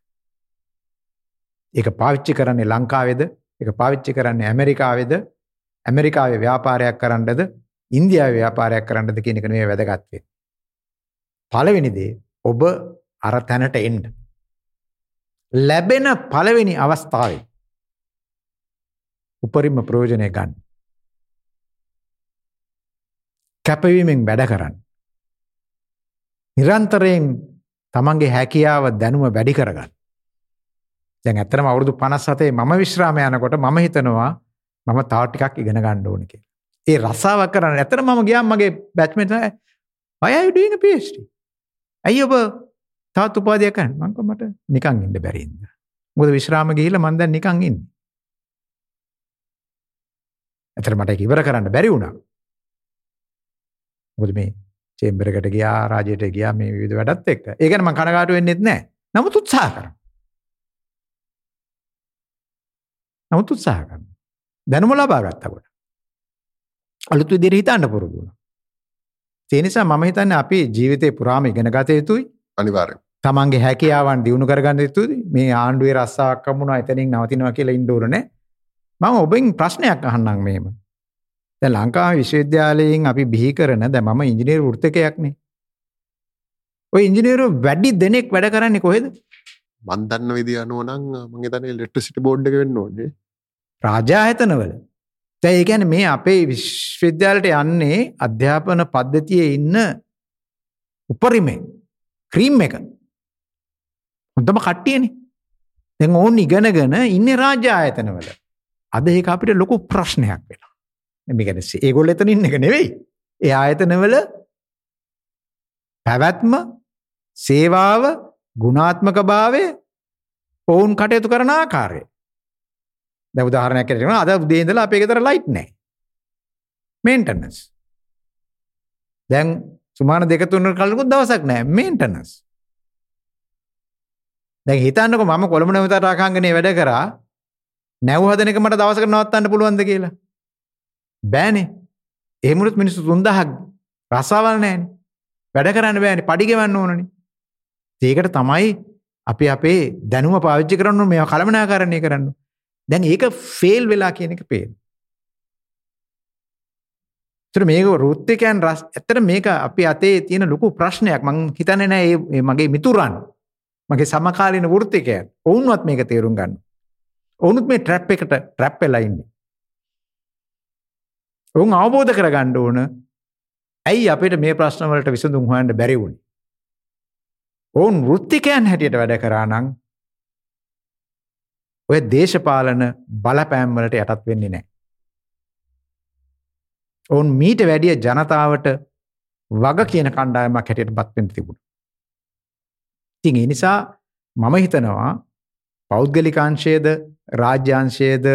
ඒක පාවිච්චි කරන්නේ ලංකාවේද? ඒක පාවිච්චි කරන්නේ ඇමරිකාවේද? ඇමරිකාවේ ව්‍යාපාරයක් කරන්නද? ඉන්දියාව ව්‍යාපාරයක් කරන්නද කියන එක නෙවෙයි වැදගත් වෙන්නේ. පළවෙනි දේ ඔබ අර තැනට එන්න. ලැබෙන පළවෙනි අවස්ථාවේ උපරිම ප්‍රයෝජනය ගන්න. කැපවීමෙන් වැඩ කරන්න. නිරන්තරයෙන් තමන්ගේ හැකියාව දැනුම වැඩි කරගන්න. දැන් ඇත්තටම අවුරුදු 57 මම විශ්‍රාම යනකොට මම හිතනවා මම තව ටිකක් ඉගෙන ගන්න ඕනේ කියලා. ඒ රසාවක් කරන්න ඇත්තටම මම ගියාම මගේ batchmate why are you doing a PhD? ඇයි ඔබ තවත් උපාධියක් ගන්න? මං කිව්වා මට නිකන් ඉන්න බැරි ඉඳ. මොකද විශ්‍රාම ගිහිල්ලා මං දැන් නිකන් ඉන්නේ. ඇත්තට මට ඒක ඉවර කරන්න බැරි වුණා. මොකද මේ චේම්බර් එකට ගියා රාජ්‍යයට ගියා මේ විවිධ වැඩත් එක්ක. ඒ ගැන මම කනගාටු වෙන්නෙත් නැහැ. නමුත් උත්සාහ කරනවා. නමුත් උත්සාහ කරනවා. දැනුම ලබා ගත්තා කොට. අලුත් විදිහට හිතන්න පුරුදු වුණා. ඒ නිසා මම හිතන්නේ අපි ජීවිතේ පුරාම ඉගෙන ගත යුතුයි. අනිවාර්යෙන්. තමන්ගේ හැකියාවන් දියුණු කරගන්න යුතුයි. මේ ආණ්ඩුවේ රස්සාවක් හම්බුණා එතනින් නවතිනවා කියලා ඉන්න ඕනේ. මම ඔබෙන් ප්‍රශ්නයක් අහන්නම් මෙහෙම. දැන් ලංකාවේ විශ්වවිද්‍යාලයෙන් අපි බිහි කරන දැන් මම ඉංජිනේරු වෘත්තකයෙක්නේ. ඔය ඉංජිනේරු වැඩි දෙනෙක් වැඩ කරන්නේ කොහෙද? මන් දන්න විදිහ අනුව නම් මම හිතන්නේ ඉලෙක්ට්‍රිසිටි බෝඩ් එක වෙන්න ඕනේ. රාජායතනවල. දැන් ඒ කියන්නේ මේ අපේ විශ්වවිද්‍යාලයට යන්නේ අධ්‍යාපන පද්ධතියේ ඉන්න උපරිමේ ක්‍රීම් එක. හොඳම කට්ටියනේ. දැන් ඕන් ඉගෙනගෙන ඉන්නේ රාජ්‍ය ආයතනවල. අද ඒක අපිට ලොකු ප්‍රශ්නයක් වෙනවා. මේ කියන්නේ ඒගොල්ලෝ එතන ඉන්න එක නෙවෙයි. ඒ ආයතනවල පැවැත්ම, සේවාව, ගුණාත්මක භාවය ඔවුන් කටයුතු කරන ආකාරය. දැන් උදාහරණයක් ඇරගෙන අද උදේ ඉඳලා අපේ ගෙදර ලයිට් නැහැ. මේන්ටනන්ස්. දැන් සුමාන දෙක තුන කලකුත් දවසක් නැහැ මේන්ටනන්ස්. දැන් හිතන්නකෝ මම කොළඹ නැවත රාකාංගනේ වැඩ කරා නැව් හදන එක මට දවසකට නවත්තන්න පුළුවන්ද කියලා. බෑනේ. එහෙමුණුත් මිනිස්සු 3000ක් රසාවල් නැහැනේ. වැඩ කරන්න බෑනේ. පඩි ගෙවන්න ඕනනේ. ඒකට තමයි අපි අපේ දැනුම පාවිච්චි කරන්න මේවා කළමනාකරණය කරන්න. දැන් ඒක ෆේල් වෙලා කියන එක පේනවා. ඒතර මේක රුත්තිකයන් රස ඇත්තට මේක අපි අතේ තියෙන ලොකු ප්‍රශ්නයක් මං හිතන්නේ නෑ මගේ මිතුරන් මගේ සමකාලීන වෘත්තිකයන් ඔවුන්වත් මේක තේරුම් ගන්න. ඔවුනුත් මේ ට්‍රැප් එකට ට්‍රැප් වෙලා ඉන්නේ. ඔවුන් අවබෝධ කරගන්න ඕන ඇයි අපිට මේ ප්‍රශ්න වලට විසඳුම් හොයන්න බැරි වුණේ? ඔවුන් වෘත්තිකයන් හැටියට වැඩ කරා නම් ඔය දේශපාලන බලපෑම් වලට යටත් වෙන්නේ නැහැ. ඔවුන් මීට වැඩිය ජනතාවට වග කියන කණ්ඩායමක් හැටියට පත් වෙන්න තිබුණා. ඉතින් ඒ නිසා මම හිතනවා පෞද්ගලිකාංශයේද රාජ්‍යාංශයේද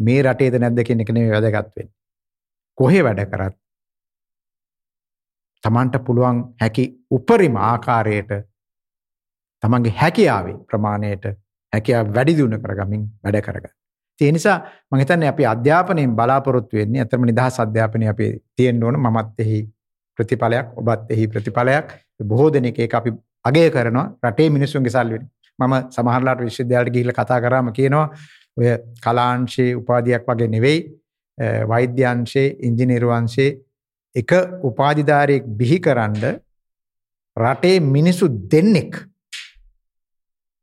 මේ රටේද නැද්ද කියන එක නෙමෙයි වැදගත් වෙන්නේ. කොහේ වැඩ කරත් තමන්ට පුළුවන් හැකි උපරිම ආකාරයට තමන්ගේ හැකියාවේ ප්‍රමාණයට හැකියාව වැඩි දියුණු කරගමින් වැඩ කරගන්න. ඒ නිසා මම හිතන්නේ අපි අධ්‍යාපනයෙන් බලාපොරොත්තු වෙන්නේ අතරම නිදහස් අධ්‍යාපනය අපි තියෙන්න ඕන. මමත් එහි ප්‍රතිඵලයක් ඔබත් එහි ප්‍රතිඵලයක්. බොහෝ දෙනෙක් ඒක අපි අගය කරනවා. රටේ මිනිස්සුන්ගේ සල්ලි මම සමහරලාට විශ්වවිද්‍යාලයට ගිහිල්ලා කතා කරාම කියනවා ඔය කලාංශයේ උපාධියක් වගේ නෙවෙයි. වෛද්‍යංශයේ ඉංජිනේරු අංශයේ එක උපාධිධාරියෙක් බිහිකරනද රටේ මිනිසු දෙන්නෙක්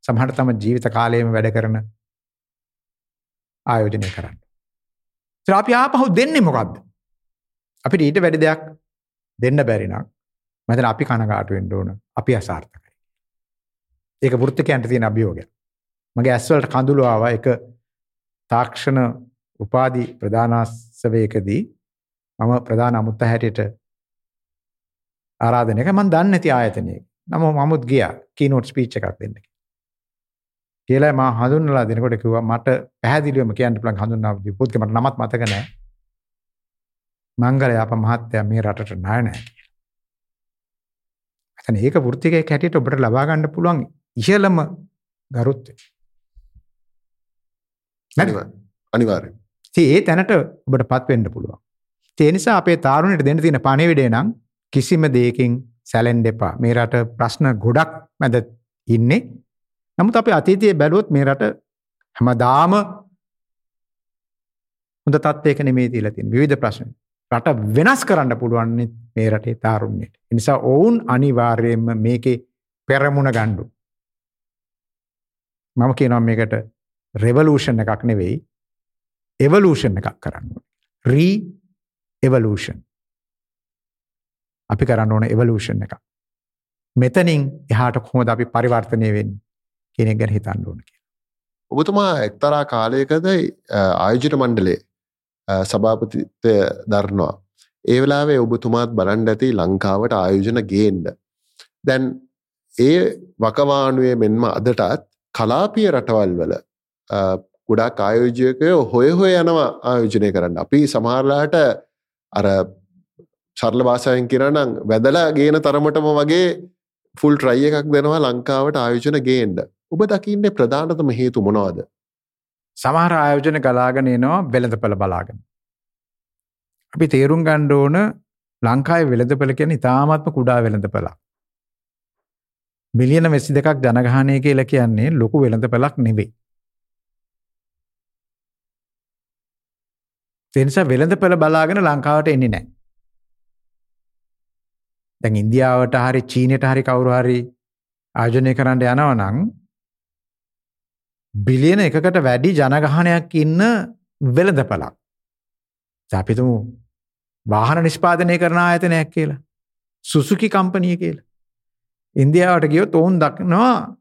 සමහරට තම ජීවිත කාලයේම වැඩ කරන ආයෝජනය කරන්න. ඒත් අපි ආපහු දෙන්නේ මොකද්ද? අපිට ඊට වැඩි දෙයක් දෙන්න බැරි නම් මම අපි කනගාටු වෙන්න ඕන. අපි අසාර්ථකයි. ඒක වෘත්තිකයන්ට තියෙන අභියෝගයක්. මගේ ඇස්වලට කඳුළු ආවා එක තාක්ෂණ උපාධි ප්‍රධානස්වයකදී මම ප්‍රධාන අමුත්ත හැටියට ආරාධනයක මම දන්නේ නැති ආයතනයක. නම මමුත් ගියා කීනෝට් ස්පීච් එකක් දෙන්න. කියලා මම හඳුන්වලා දෙනකොට කිව්වා මට පැහැදිලිවම කියන්න පුළුවන් හඳුන්වා දීපු පොත්ක මට නමත් මතක නැහැ. මංගල යාප මහත්තයා මේ රටට ණය නැහැ කියලා. එතන ඒක වෘත්තිකයක් හැටියට ඔබට ලබා ගන්න පුළුවන් ඉහළම ගරුත්වය. අනිවාර්යෙන්. ඉතින් ඒ තැනට ඔබටපත් වෙන්න පුළුවන්. ඒ නිසා අපේ තාරුණයට දෙන්න තියෙන පණිවිඩය නම් කිසිම දෙයකින් සැලෙන්න එපා. මේ රට ප්‍රශ්න ගොඩක් මැද ඉන්නේ. නමුත් අපි අතීතයේ බැලුවොත් මේ රට හැමදාම හොඳ තත්ත්වයක නෙමෙයි තියලා තියෙන්නේ. විවිධ ප්‍රශ්න. රට වෙනස් කරන්න පුළුවන් මේ රටේ තාරුණ්‍යයට. ඒ නිසා ඔවුන් අනිවාර්යයෙන්ම මේකේ පෙරමුණ ගන්නු. මම කියනවා මේකට රෙවලූෂන් එකක් නෙවෙයි එවලූෂන් එකක් කරන්න ඕනේ. Re evaluation. අපි කරන්න ඕන එවලූෂන් එකක්. මෙතනින් එහාට කොහොමද අපි පරිවර්තනය වෙන්නේ කියන එක ගැන හිතන්න ඕන කියලා. ඔබතුමා එක්තරා කාලයකද ආයෝජන මණ්ඩලේ සභාපතිත්වය දරනවා. ඒ වෙලාවේ ඔබතුමාත් බලන්ඩ ඇති ලංකාවට ආයෝජන ගේන්ඩ. දැන් ඒ වකවානුවේ මෙන්ම අදටත් කලාපිය රටවල් වල ගොඩක් ආයෝජයකයෝ හොය හොය යනවා ආයෝජනය කරන්න අපි සමහරලාට අර චර්ල භාෂාවෙන් කියරනම් වැදලා ගේන තරමටම වගේ ෆුල් ට්‍රයි එකක් දෙනවා ලංකාවට ආයෝජන ගේන්ඩ ඔබ දකින්නේ ප්‍රධානතම හේතු මොනවාද? සමහර ආයෝජන ගලාගෙන එනවා වෙළඳපළ බලාගෙන. අපි තේරුම් ගණ්ඩ ඕන ලංකායි වෙළඳපළ කියන ඉතාමත්ම කුඩා වෙළඳපලා මිලියන වෙසි දෙකක් ජනගහනය කියල කියන්නේ ලොකු වෙළඳපලක් නෙවෙයි. තෙනිසා වෙළඳ පෙළ බලාගෙන ලංකාවට එන්නේ නෑ. දැන් ඉන්දියාවට හරි චීනයට හරි කවුරු හරි ආයෝජනය කරන්න යනවා නම් බිලියන එකකට වැඩි ජනගහනයක් ඉන්න වෙළඳපළක්. අපිතුමු වාහන නිෂ්පාදනය කරන ආයතනයක් කියලා. සුසුකි කම්පනිය කියලා. ඉන්දියාවට ගියොත් ඔවුන් දක්නවා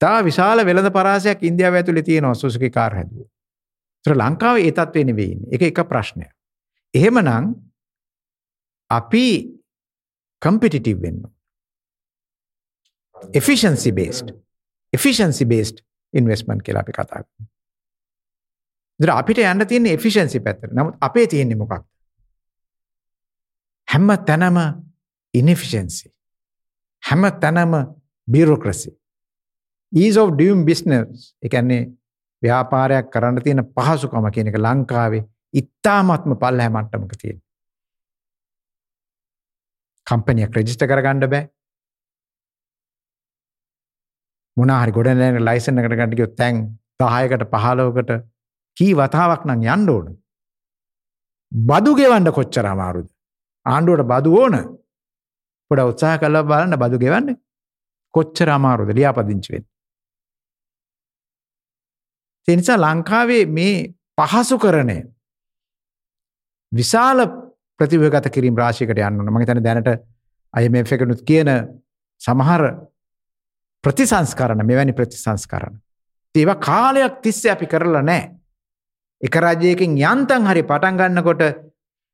තා විශාල වෙළඳ පරාසයක් ඉන්දියාව ඇතුළේ තියෙනවා සුසුකි කාර් හැදුවා. තර ලංකාව ඒ තත්වේ නෙවෙයින් එක එක ප්‍රශ්නය. එහෙමනං අපි කම්පිටිටව් වෙන්න. එෆිෂන්සි බේස්ට එෆිෂන්සි බේස්ට ඉන්වස්මන්් කියලා අපි කතා දර අපිට යන්න තියන්නේ එෆිෂන්සි පැත්තර නමුත් අපේ තියෙන්නේ මොකක් හැම්ම තැනම ඉනිෆිෂන්සි හැම තැනම බිරෝක්‍රසි ඊස් of ඩියම් බිස්නස් එකන්නේ ව්‍යාපාරයක් කරන්න තියෙන පහසුකම කියන එක ලංකාවේ ඉත්තාමත්ම පල්ලහැ මට්ටමක තියෙන. කම්පනියක් රෙජිස්ට කරගණ්ඩ බෑ. මොනාහරි ගොඩනෑන ලයිසන එකට ගටියොත් තැන් දහයකට පහලෝකට කී වතාවක් නම් යන්න ඕන. බදු ගෙවන්න කොච්චර අමාරුද. ආණ්ඩුවට බදු ඕන පොඩ උත්සාහ කල බලන්න බදු ගෙවන්න කොච්චර අමාරුද ලියාපදිංචිවෙන්. එනිසා ලංකාවේ මේ පහසු කරණය විශාල ප්‍රතිවගත කිරීම රාශිකට යන්න මගේ තැන දැනට අයම එකනුත් කියන සමහර ප්‍රතිසංස්කරන මෙවැනි ප්‍රතිසංස්කරන. ඒව කාලයක් තිස්ස අපි කරලා නෑ. එක රජයකින් යන්තන් හරි පටන් ගන්නකොට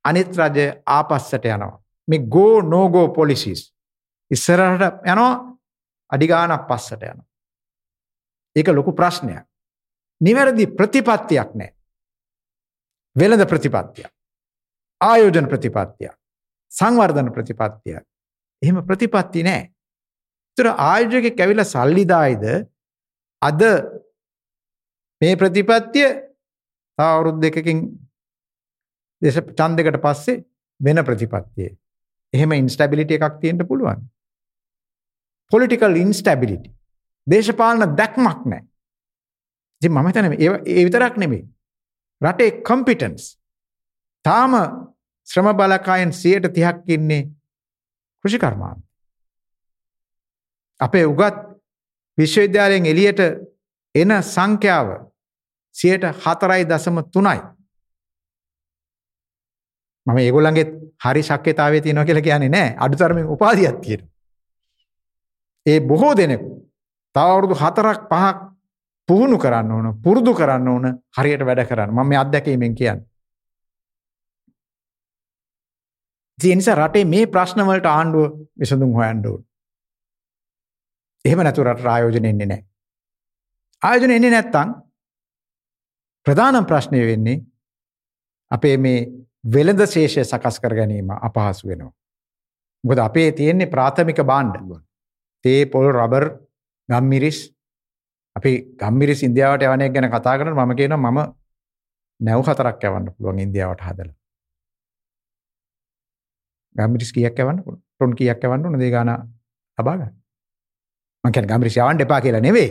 අනිත් රජය ආපස්සට යනවා. මේ ගෝ නෝගෝ පොලිසිස්. ඉස්සරහට යනවා අඩිගානක් පස්සට යන. ඒක ලොකු ප්‍රශ්නයක්. නිවැරදි ප්‍රතිපත්තියක් නෑ. වෙළඳ ප්‍රතිපත්තියක්. ආයෝජන ප්‍රතිපත්තියක්. සංවර්ධන ප්‍රතිපත්තියක්. එහෙම ප්‍රතිපත්ති නෑ. තුර ආයෝජක කැවිල සල්ලිදායිද අද මේ ප්‍රතිපත්තිය අවුරුද් දෙකකින් දෙස චන්දකට පස්සේ වෙන ප්‍රතිපත්තිය. එහෙම ඉන්ස්ටැබිලිට එකක් තියෙන්ට පුළුවන්. Political instability. දේශපාලන දැක්මක් නෑ. ඉති මම තැන ඒ විතරක් නෙමේ. රටේ කම්පිටන්ස් තාම ශ්‍රම බලකායන් සියයට තිහක් ඉන්නේ කෘෂිකර්මාන්. අපේ උගත් විශ්වවිද්‍යාලයෙන් එලියට එන සංඛ්‍යාව සියයට හතරයි දසම තුනයි. මම ඒගොල්ලන්ගේ හරි ශක්්‍යතාව තියන කියල කියන්නේ නෑ අඩුතරමින් උපාධියත් තියෙන. ඒ බොහෝ දෙනෙකු තවරුදු හතරක් පහක් පුහුණු කරන්න ඕන පුරුදු කරන්න ඕන හරියට වැඩ කරන්න මම අත්දැකීමෙන් කියන්න. ජනිසා රටේ මේ ප්‍රශ්නවලට ආණ්ඩුව විසඳුම් හොයන්ඩුවන්. එහෙම නැතු රට ආයෝජන එන්නේ නෑ. ආයෝජන එන්නේ නැත්තං ප්‍රධානම් ප්‍රශ්නය වෙන්නේ අපේ මේ වෙළඳ ශේෂය සකස් කර ගැනීම අපහසු වෙනවා. ගොද අපේ තියෙන්නේ ප්‍රාථමික බාණ්ඩ තේ පොල් රබර් ගම්මිරිස්. අපි ගම්මිරි ඉන්දියාවට යවනයක් ගැන කතා කරන මම කියන මම නැව් හතරක් යවන්න පුළුවන් ඉන්දියාවට හදල. ගම්මිරිස් කියක් යවන්න ටොන් කියක් යවන්න ඕන දේ ගාන ලබාගන්න මං කියන ගම්මිරිස් යවන්න එපා කියලා නෙවෙයි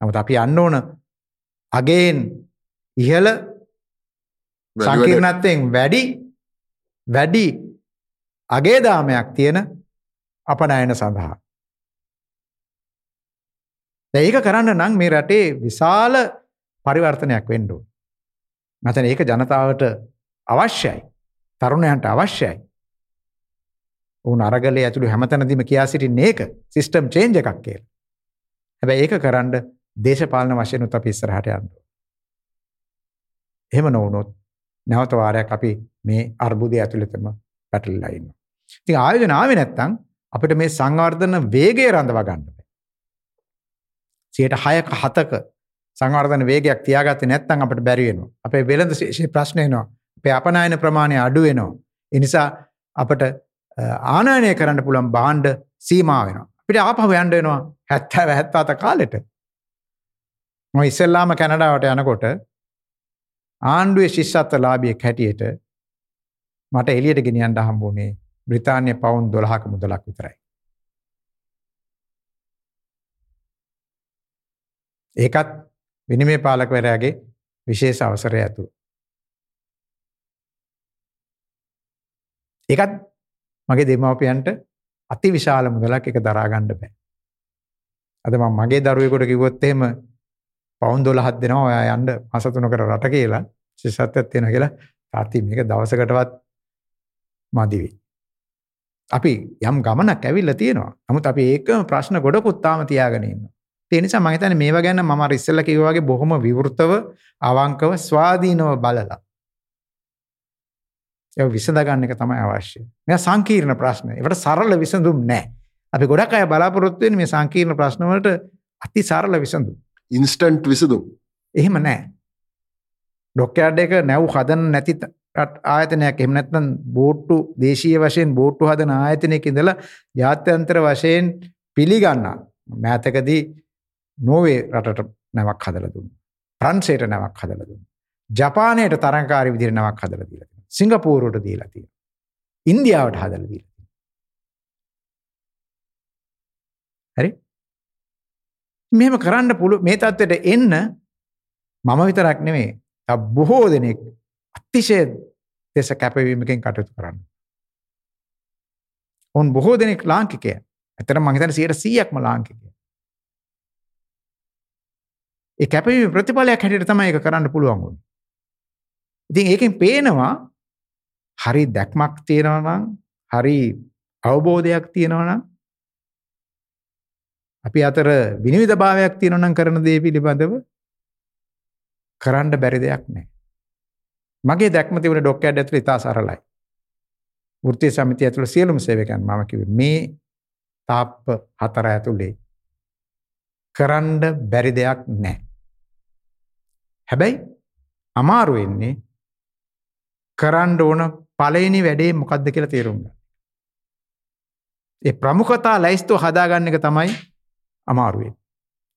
නමුත් අපි යන්න ඕන අගේන් ඉහළ සංකීර්ණත්වයෙන් වැඩි වැඩි අගේදාමයක් තියෙන අපනයන සඳහා ඒක කරන්න නම් මේ රටේ විශාල පරිවර්තනයක් වෙන්ඩු. මතන ඒක ජනතාවට අවශ්‍යයි. තරුණයන්ට අවශ්‍යයි. ඔවුන් අරගලේ ඇතුළු හැමතැනදීම කියා සිටින්නේ ඒක සිස්ටම් චේන්ජ් එකක් කියලා. හැබැයි ඒක කරන්න දේශපාලන වශයෙන් උත් අපි ඉස්සරහට යන්න ඕනේ. එහෙම නොවුනොත් නැවත වාරයක් අපි මේ අර්බුදය ඇතුළතම පැටලලා ඉන්නවා. ඉතින් ආයෝජන ආවේ නැත්නම් අපිට මේ සංවර්ධන වේගය රඳවා ගන්න බෑ. 6ක 7ක සංවර්ධන වේගයක් තියාගත්තේ නැත්නම් අපිට බැරි වෙනවා. අපේ වෙළඳ ශේෂයේ ප්‍රශ්න එනවා. අපේ අපනයන ප්‍රමාණය අඩු වෙනවා. ඒ නිසා අපිට ආනයනය කරන්න පුළුවන් භාණ්ඩ සීමා වෙනවා. අපිට ආපහු යන්න වෙනවා 70 77 කාලෙට. මම ඉස්සෙල්ලාම කැනඩාවට යනකොට ආණ්ඩුවේ ශිෂ්‍යත්ව ලාභියෙක් හැටියට මට එළියට ගෙනියන්න හම්බුනේ බ්‍රිතාන්‍ය පවුන් 12ක මුදලක් විතරයි. ඒකත් විනිමය පාලකවරයාගේ විශේෂ අවසරය ඇතුව. ඒකත් මගේ දෙමව්පියන්ට අති විශාල මුදලක් එක දරා ගන්න බෑ. අද මම මගේ දරුවෙකුට කිව්වොත් එහෙම පවුන් 12ක් දෙනවා ඔයා යන්න මාස 3කට රට කියලා ශිෂ්‍යත්වයක් තියෙනවා කියලා තාත්ති මේක දවසකටවත් මදි වෙයි. අපි යම් ගමනක් ඇවිල්ලා තියෙනවා. නමුත් අපි ඒකම ප්‍රශ්න ගොඩකුත් තාම තියාගෙන ඉන්නවා. ඒ නිසා මම හිතන්නේ මේවා ගැන මම අර ඉස්සෙල්ලා කිව්වා වගේ බොහොම විවෘතව අවංකව ස්වාධීනව බලලා ඒක විසඳ ගන්න එක තමයි අවශ්‍ය. මේවා සංකීර්ණ ප්‍රශ්න. ඒවට සරල විසඳුම් නැහැ. අපි ගොඩක් අය බලාපොරොත්තු වෙන්නේ මේ සංකීර්ණ ප්‍රශ්න වලට අති සරල විසඳුම්. ඉන්ස්ටන්ට් විසඳුම්. එහෙම නැහැ. ඩොක්යාඩ් එක නැව් හදන්න නැති ආයතනයක් එහෙම නැත්නම් බෝට්ටු දේශීය වශයෙන් බෝට්ටු හදන ආයතනයක ඉඳලා ජාත්‍යන්තර වශයෙන් පිළිගන්නා මෑතකදී නෝවේ රටට නැවක් හදලා දුන්නා. ප්‍රංශයට නැවක් හදලා දුන්නා. ජපානයට තරංකාරී විදිහට නැවක් හදලා දීලා තියෙනවා. සිංගප්පූරුවට දීලා තියෙනවා. ඉන්දියාවට හදලා දීලා තියෙනවා. හරි? මෙහෙම කරන්න පුළු මේ தත්වෙට එන්න මම විතරක් නෙමෙයි. බොහෝ දෙනෙක් අතිශය දෙස කැපවීමකින් කටයුතු කරන්න. ඔවුන් බොහෝ දෙනෙක් ලාංකිකය. ඇත්තටම මම හිතන්නේ 100%ක්ම ලාංකිකය. ඒ කැපවීම ප්‍රතිඵලයක් හැටියට තමයි ඒක කරන්න පුළුවන් වුනේ. ඉතින් ඒකෙන් පේනවා හරි දැක්මක් තියෙනවා නම් හරි අවබෝධයක් තියෙනවා නම් අපි අතර විනිවිද භාවයක් තියෙනවා නම් කරන දේ පිළිබඳව කරන්න බැරි දෙයක් නැහැ. මගේ දැක්ම තිබුණ ඩොක්කෑඩ් ඇතුළේ ඉතා සරලයි. වෘත්තීය සමිතිය ඇතුළේ සියලුම සේවකයන් මම කිව්වේ මේ තාප්ප හතර ඇතුළේ කරන්න බැරි දෙයක් නැහැ. හැබැයි අමාරු වෙන්නේ කරන්න ඕන පළවෙනි වැඩේ මොකද්ද කියලා තේරුම් ගන්න. ඒ ප්‍රමුඛතා ලයිස්තුව හදාගන්න එක තමයි අමාරු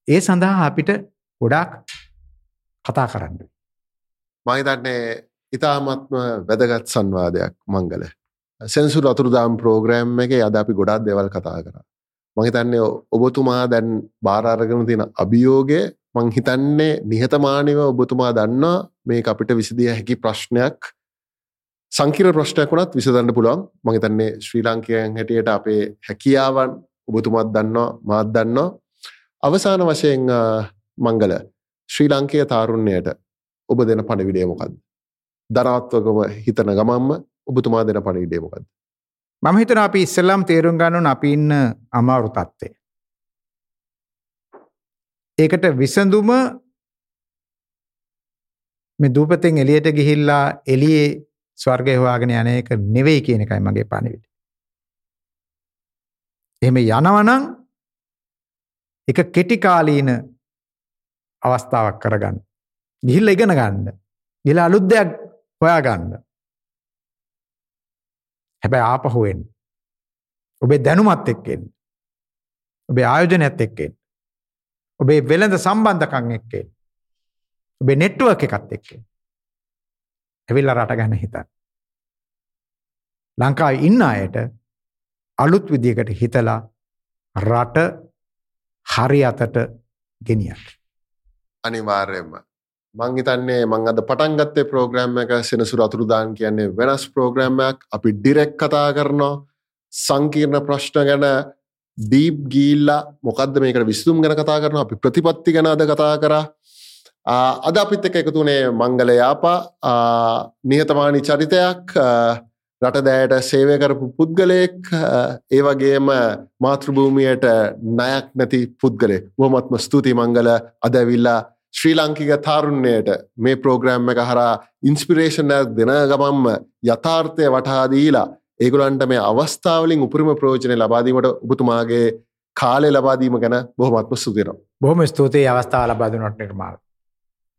ඒ සඳහා අපිට ගොඩාක් කතා කරන්න. මම හිතන්නේ ඊ타මත්ම වැදගත් සංවාදයක් මංගල. සෙන්සුර් අතුරුදාම් ප්‍රෝග්‍රෑම් එකේ අද අපි ගොඩාක් දේවල් කතා කරා. මම හිතන්නේ ඔබතුමා දැන් බාර අරගෙන තියෙන අභියෝගය මං හිතන්නේ නිහතමානීව ඔබතුමා දන්නා මේක අපිට විසදිය හැකි ප්‍රශ්නයක් සංකීර්ණ ප්‍රශ්නයක් වුණත් විසඳන්න පුළුවන්. මම හිතන්නේ ශ්‍රී ලාංකිකයන් හැටියට අපේ හැකියාවන් ඔබතුමාත් දන්නවා මාත් දන්නවා. අවසාන වශයෙන් මංගල ශ්‍රී ලාංකීය තාරුණ්‍යයට ඔබ දෙන පණිවිඩය මොකක්ද ධනාත්මකව හිතන ගමන්ම ඔබතුමා දෙන පණිවිඩය මොකක්ද මම හිතනවා අපි ඉස්සෙල්ලාම තේරුම් ගන්න ඕන අපි ඉන්න අමාරු තත්ත්වය. ඒකට විසඳුම මේ දූපතෙන් එළියට ගිහිල්ලා එළියේ ස්වර්ගය හොයාගෙන යන එක නෙවෙයි කියන එකයි මගේ පණිවිඩය. එහෙම යනවනම් එක කෙටි කාලීන අවස්ථාවක් කරගන්න. ගිහිල්ලා ඉගෙන ගන්න. ගිහිල්ලා අලුත් දෙයක් හොයාගන්න. හැබැයි ආපහු එන්න. ඔබේ දැනුමත් එක්ක එන්න. ඔබේ ආයෝජනයත් එක්ක එන්න. ඔබේ වෙළඳ සම්බන්ධකම් එක්ක එන්න. ඔබේ නෙට්වර්ක් එකත් එක්ක එන්න. ඇවිල්ලා රට ගැන හිතන්න. ලංකාවේ ඉන්න අයට අලුත් විදියකට හිතලා රට හරි අතට ගෙනියන්න. අනිවාර්යයෙන්ම. මං හිතන්නේ මං අද පටන් ගත්තේ ප්‍රෝග්‍රෑම් එක සෙනසුරු අතුරුදාන් කියන්නේ වෙනස් ප්‍රෝග්‍රෑම්යක් අපි ඩිරෙක් කතා කරනවා. සංකීර්ණ ප්‍රශ්න ගැන ඩීප් ගීල්ලා මොකක්ද මේකට විසඳුම් ගැන කතා කරනවා. අපි ප්‍රතිපත්ති ගැන අද කතා කරා. අද අපිත් එක එකතුනේ මංගල යාපා. නිහතමානි චරිතයක්. රට දෑයට සේවය කරපු පුද්ගලයෙක් ඒ වගේම මාතෘභූමියයට නයක් නැති පුද්ගලේ බොහොමත්ම ස්තුති මංගල. අදැවිල්ලා ශ්‍රී ලංකික තරුණයට මේ ප්‍රෝග්‍රෑම් එක හරා ඉන්ස්පිරේෂණ දෙන ගමම්ම යථාර්ථය වටහාදීලා ඒගුලන්ට මේ අවස්ථාවලින් උපරිම ප්‍රෝජනය ලබාදීමට ඔබතුමාගේ කාලය ලබාදීම ගැන බොහොමත්ම සුතිරම් බොහොම ස්තුතියි. අවස්ථාව ලබාදුනට නිර්මාල්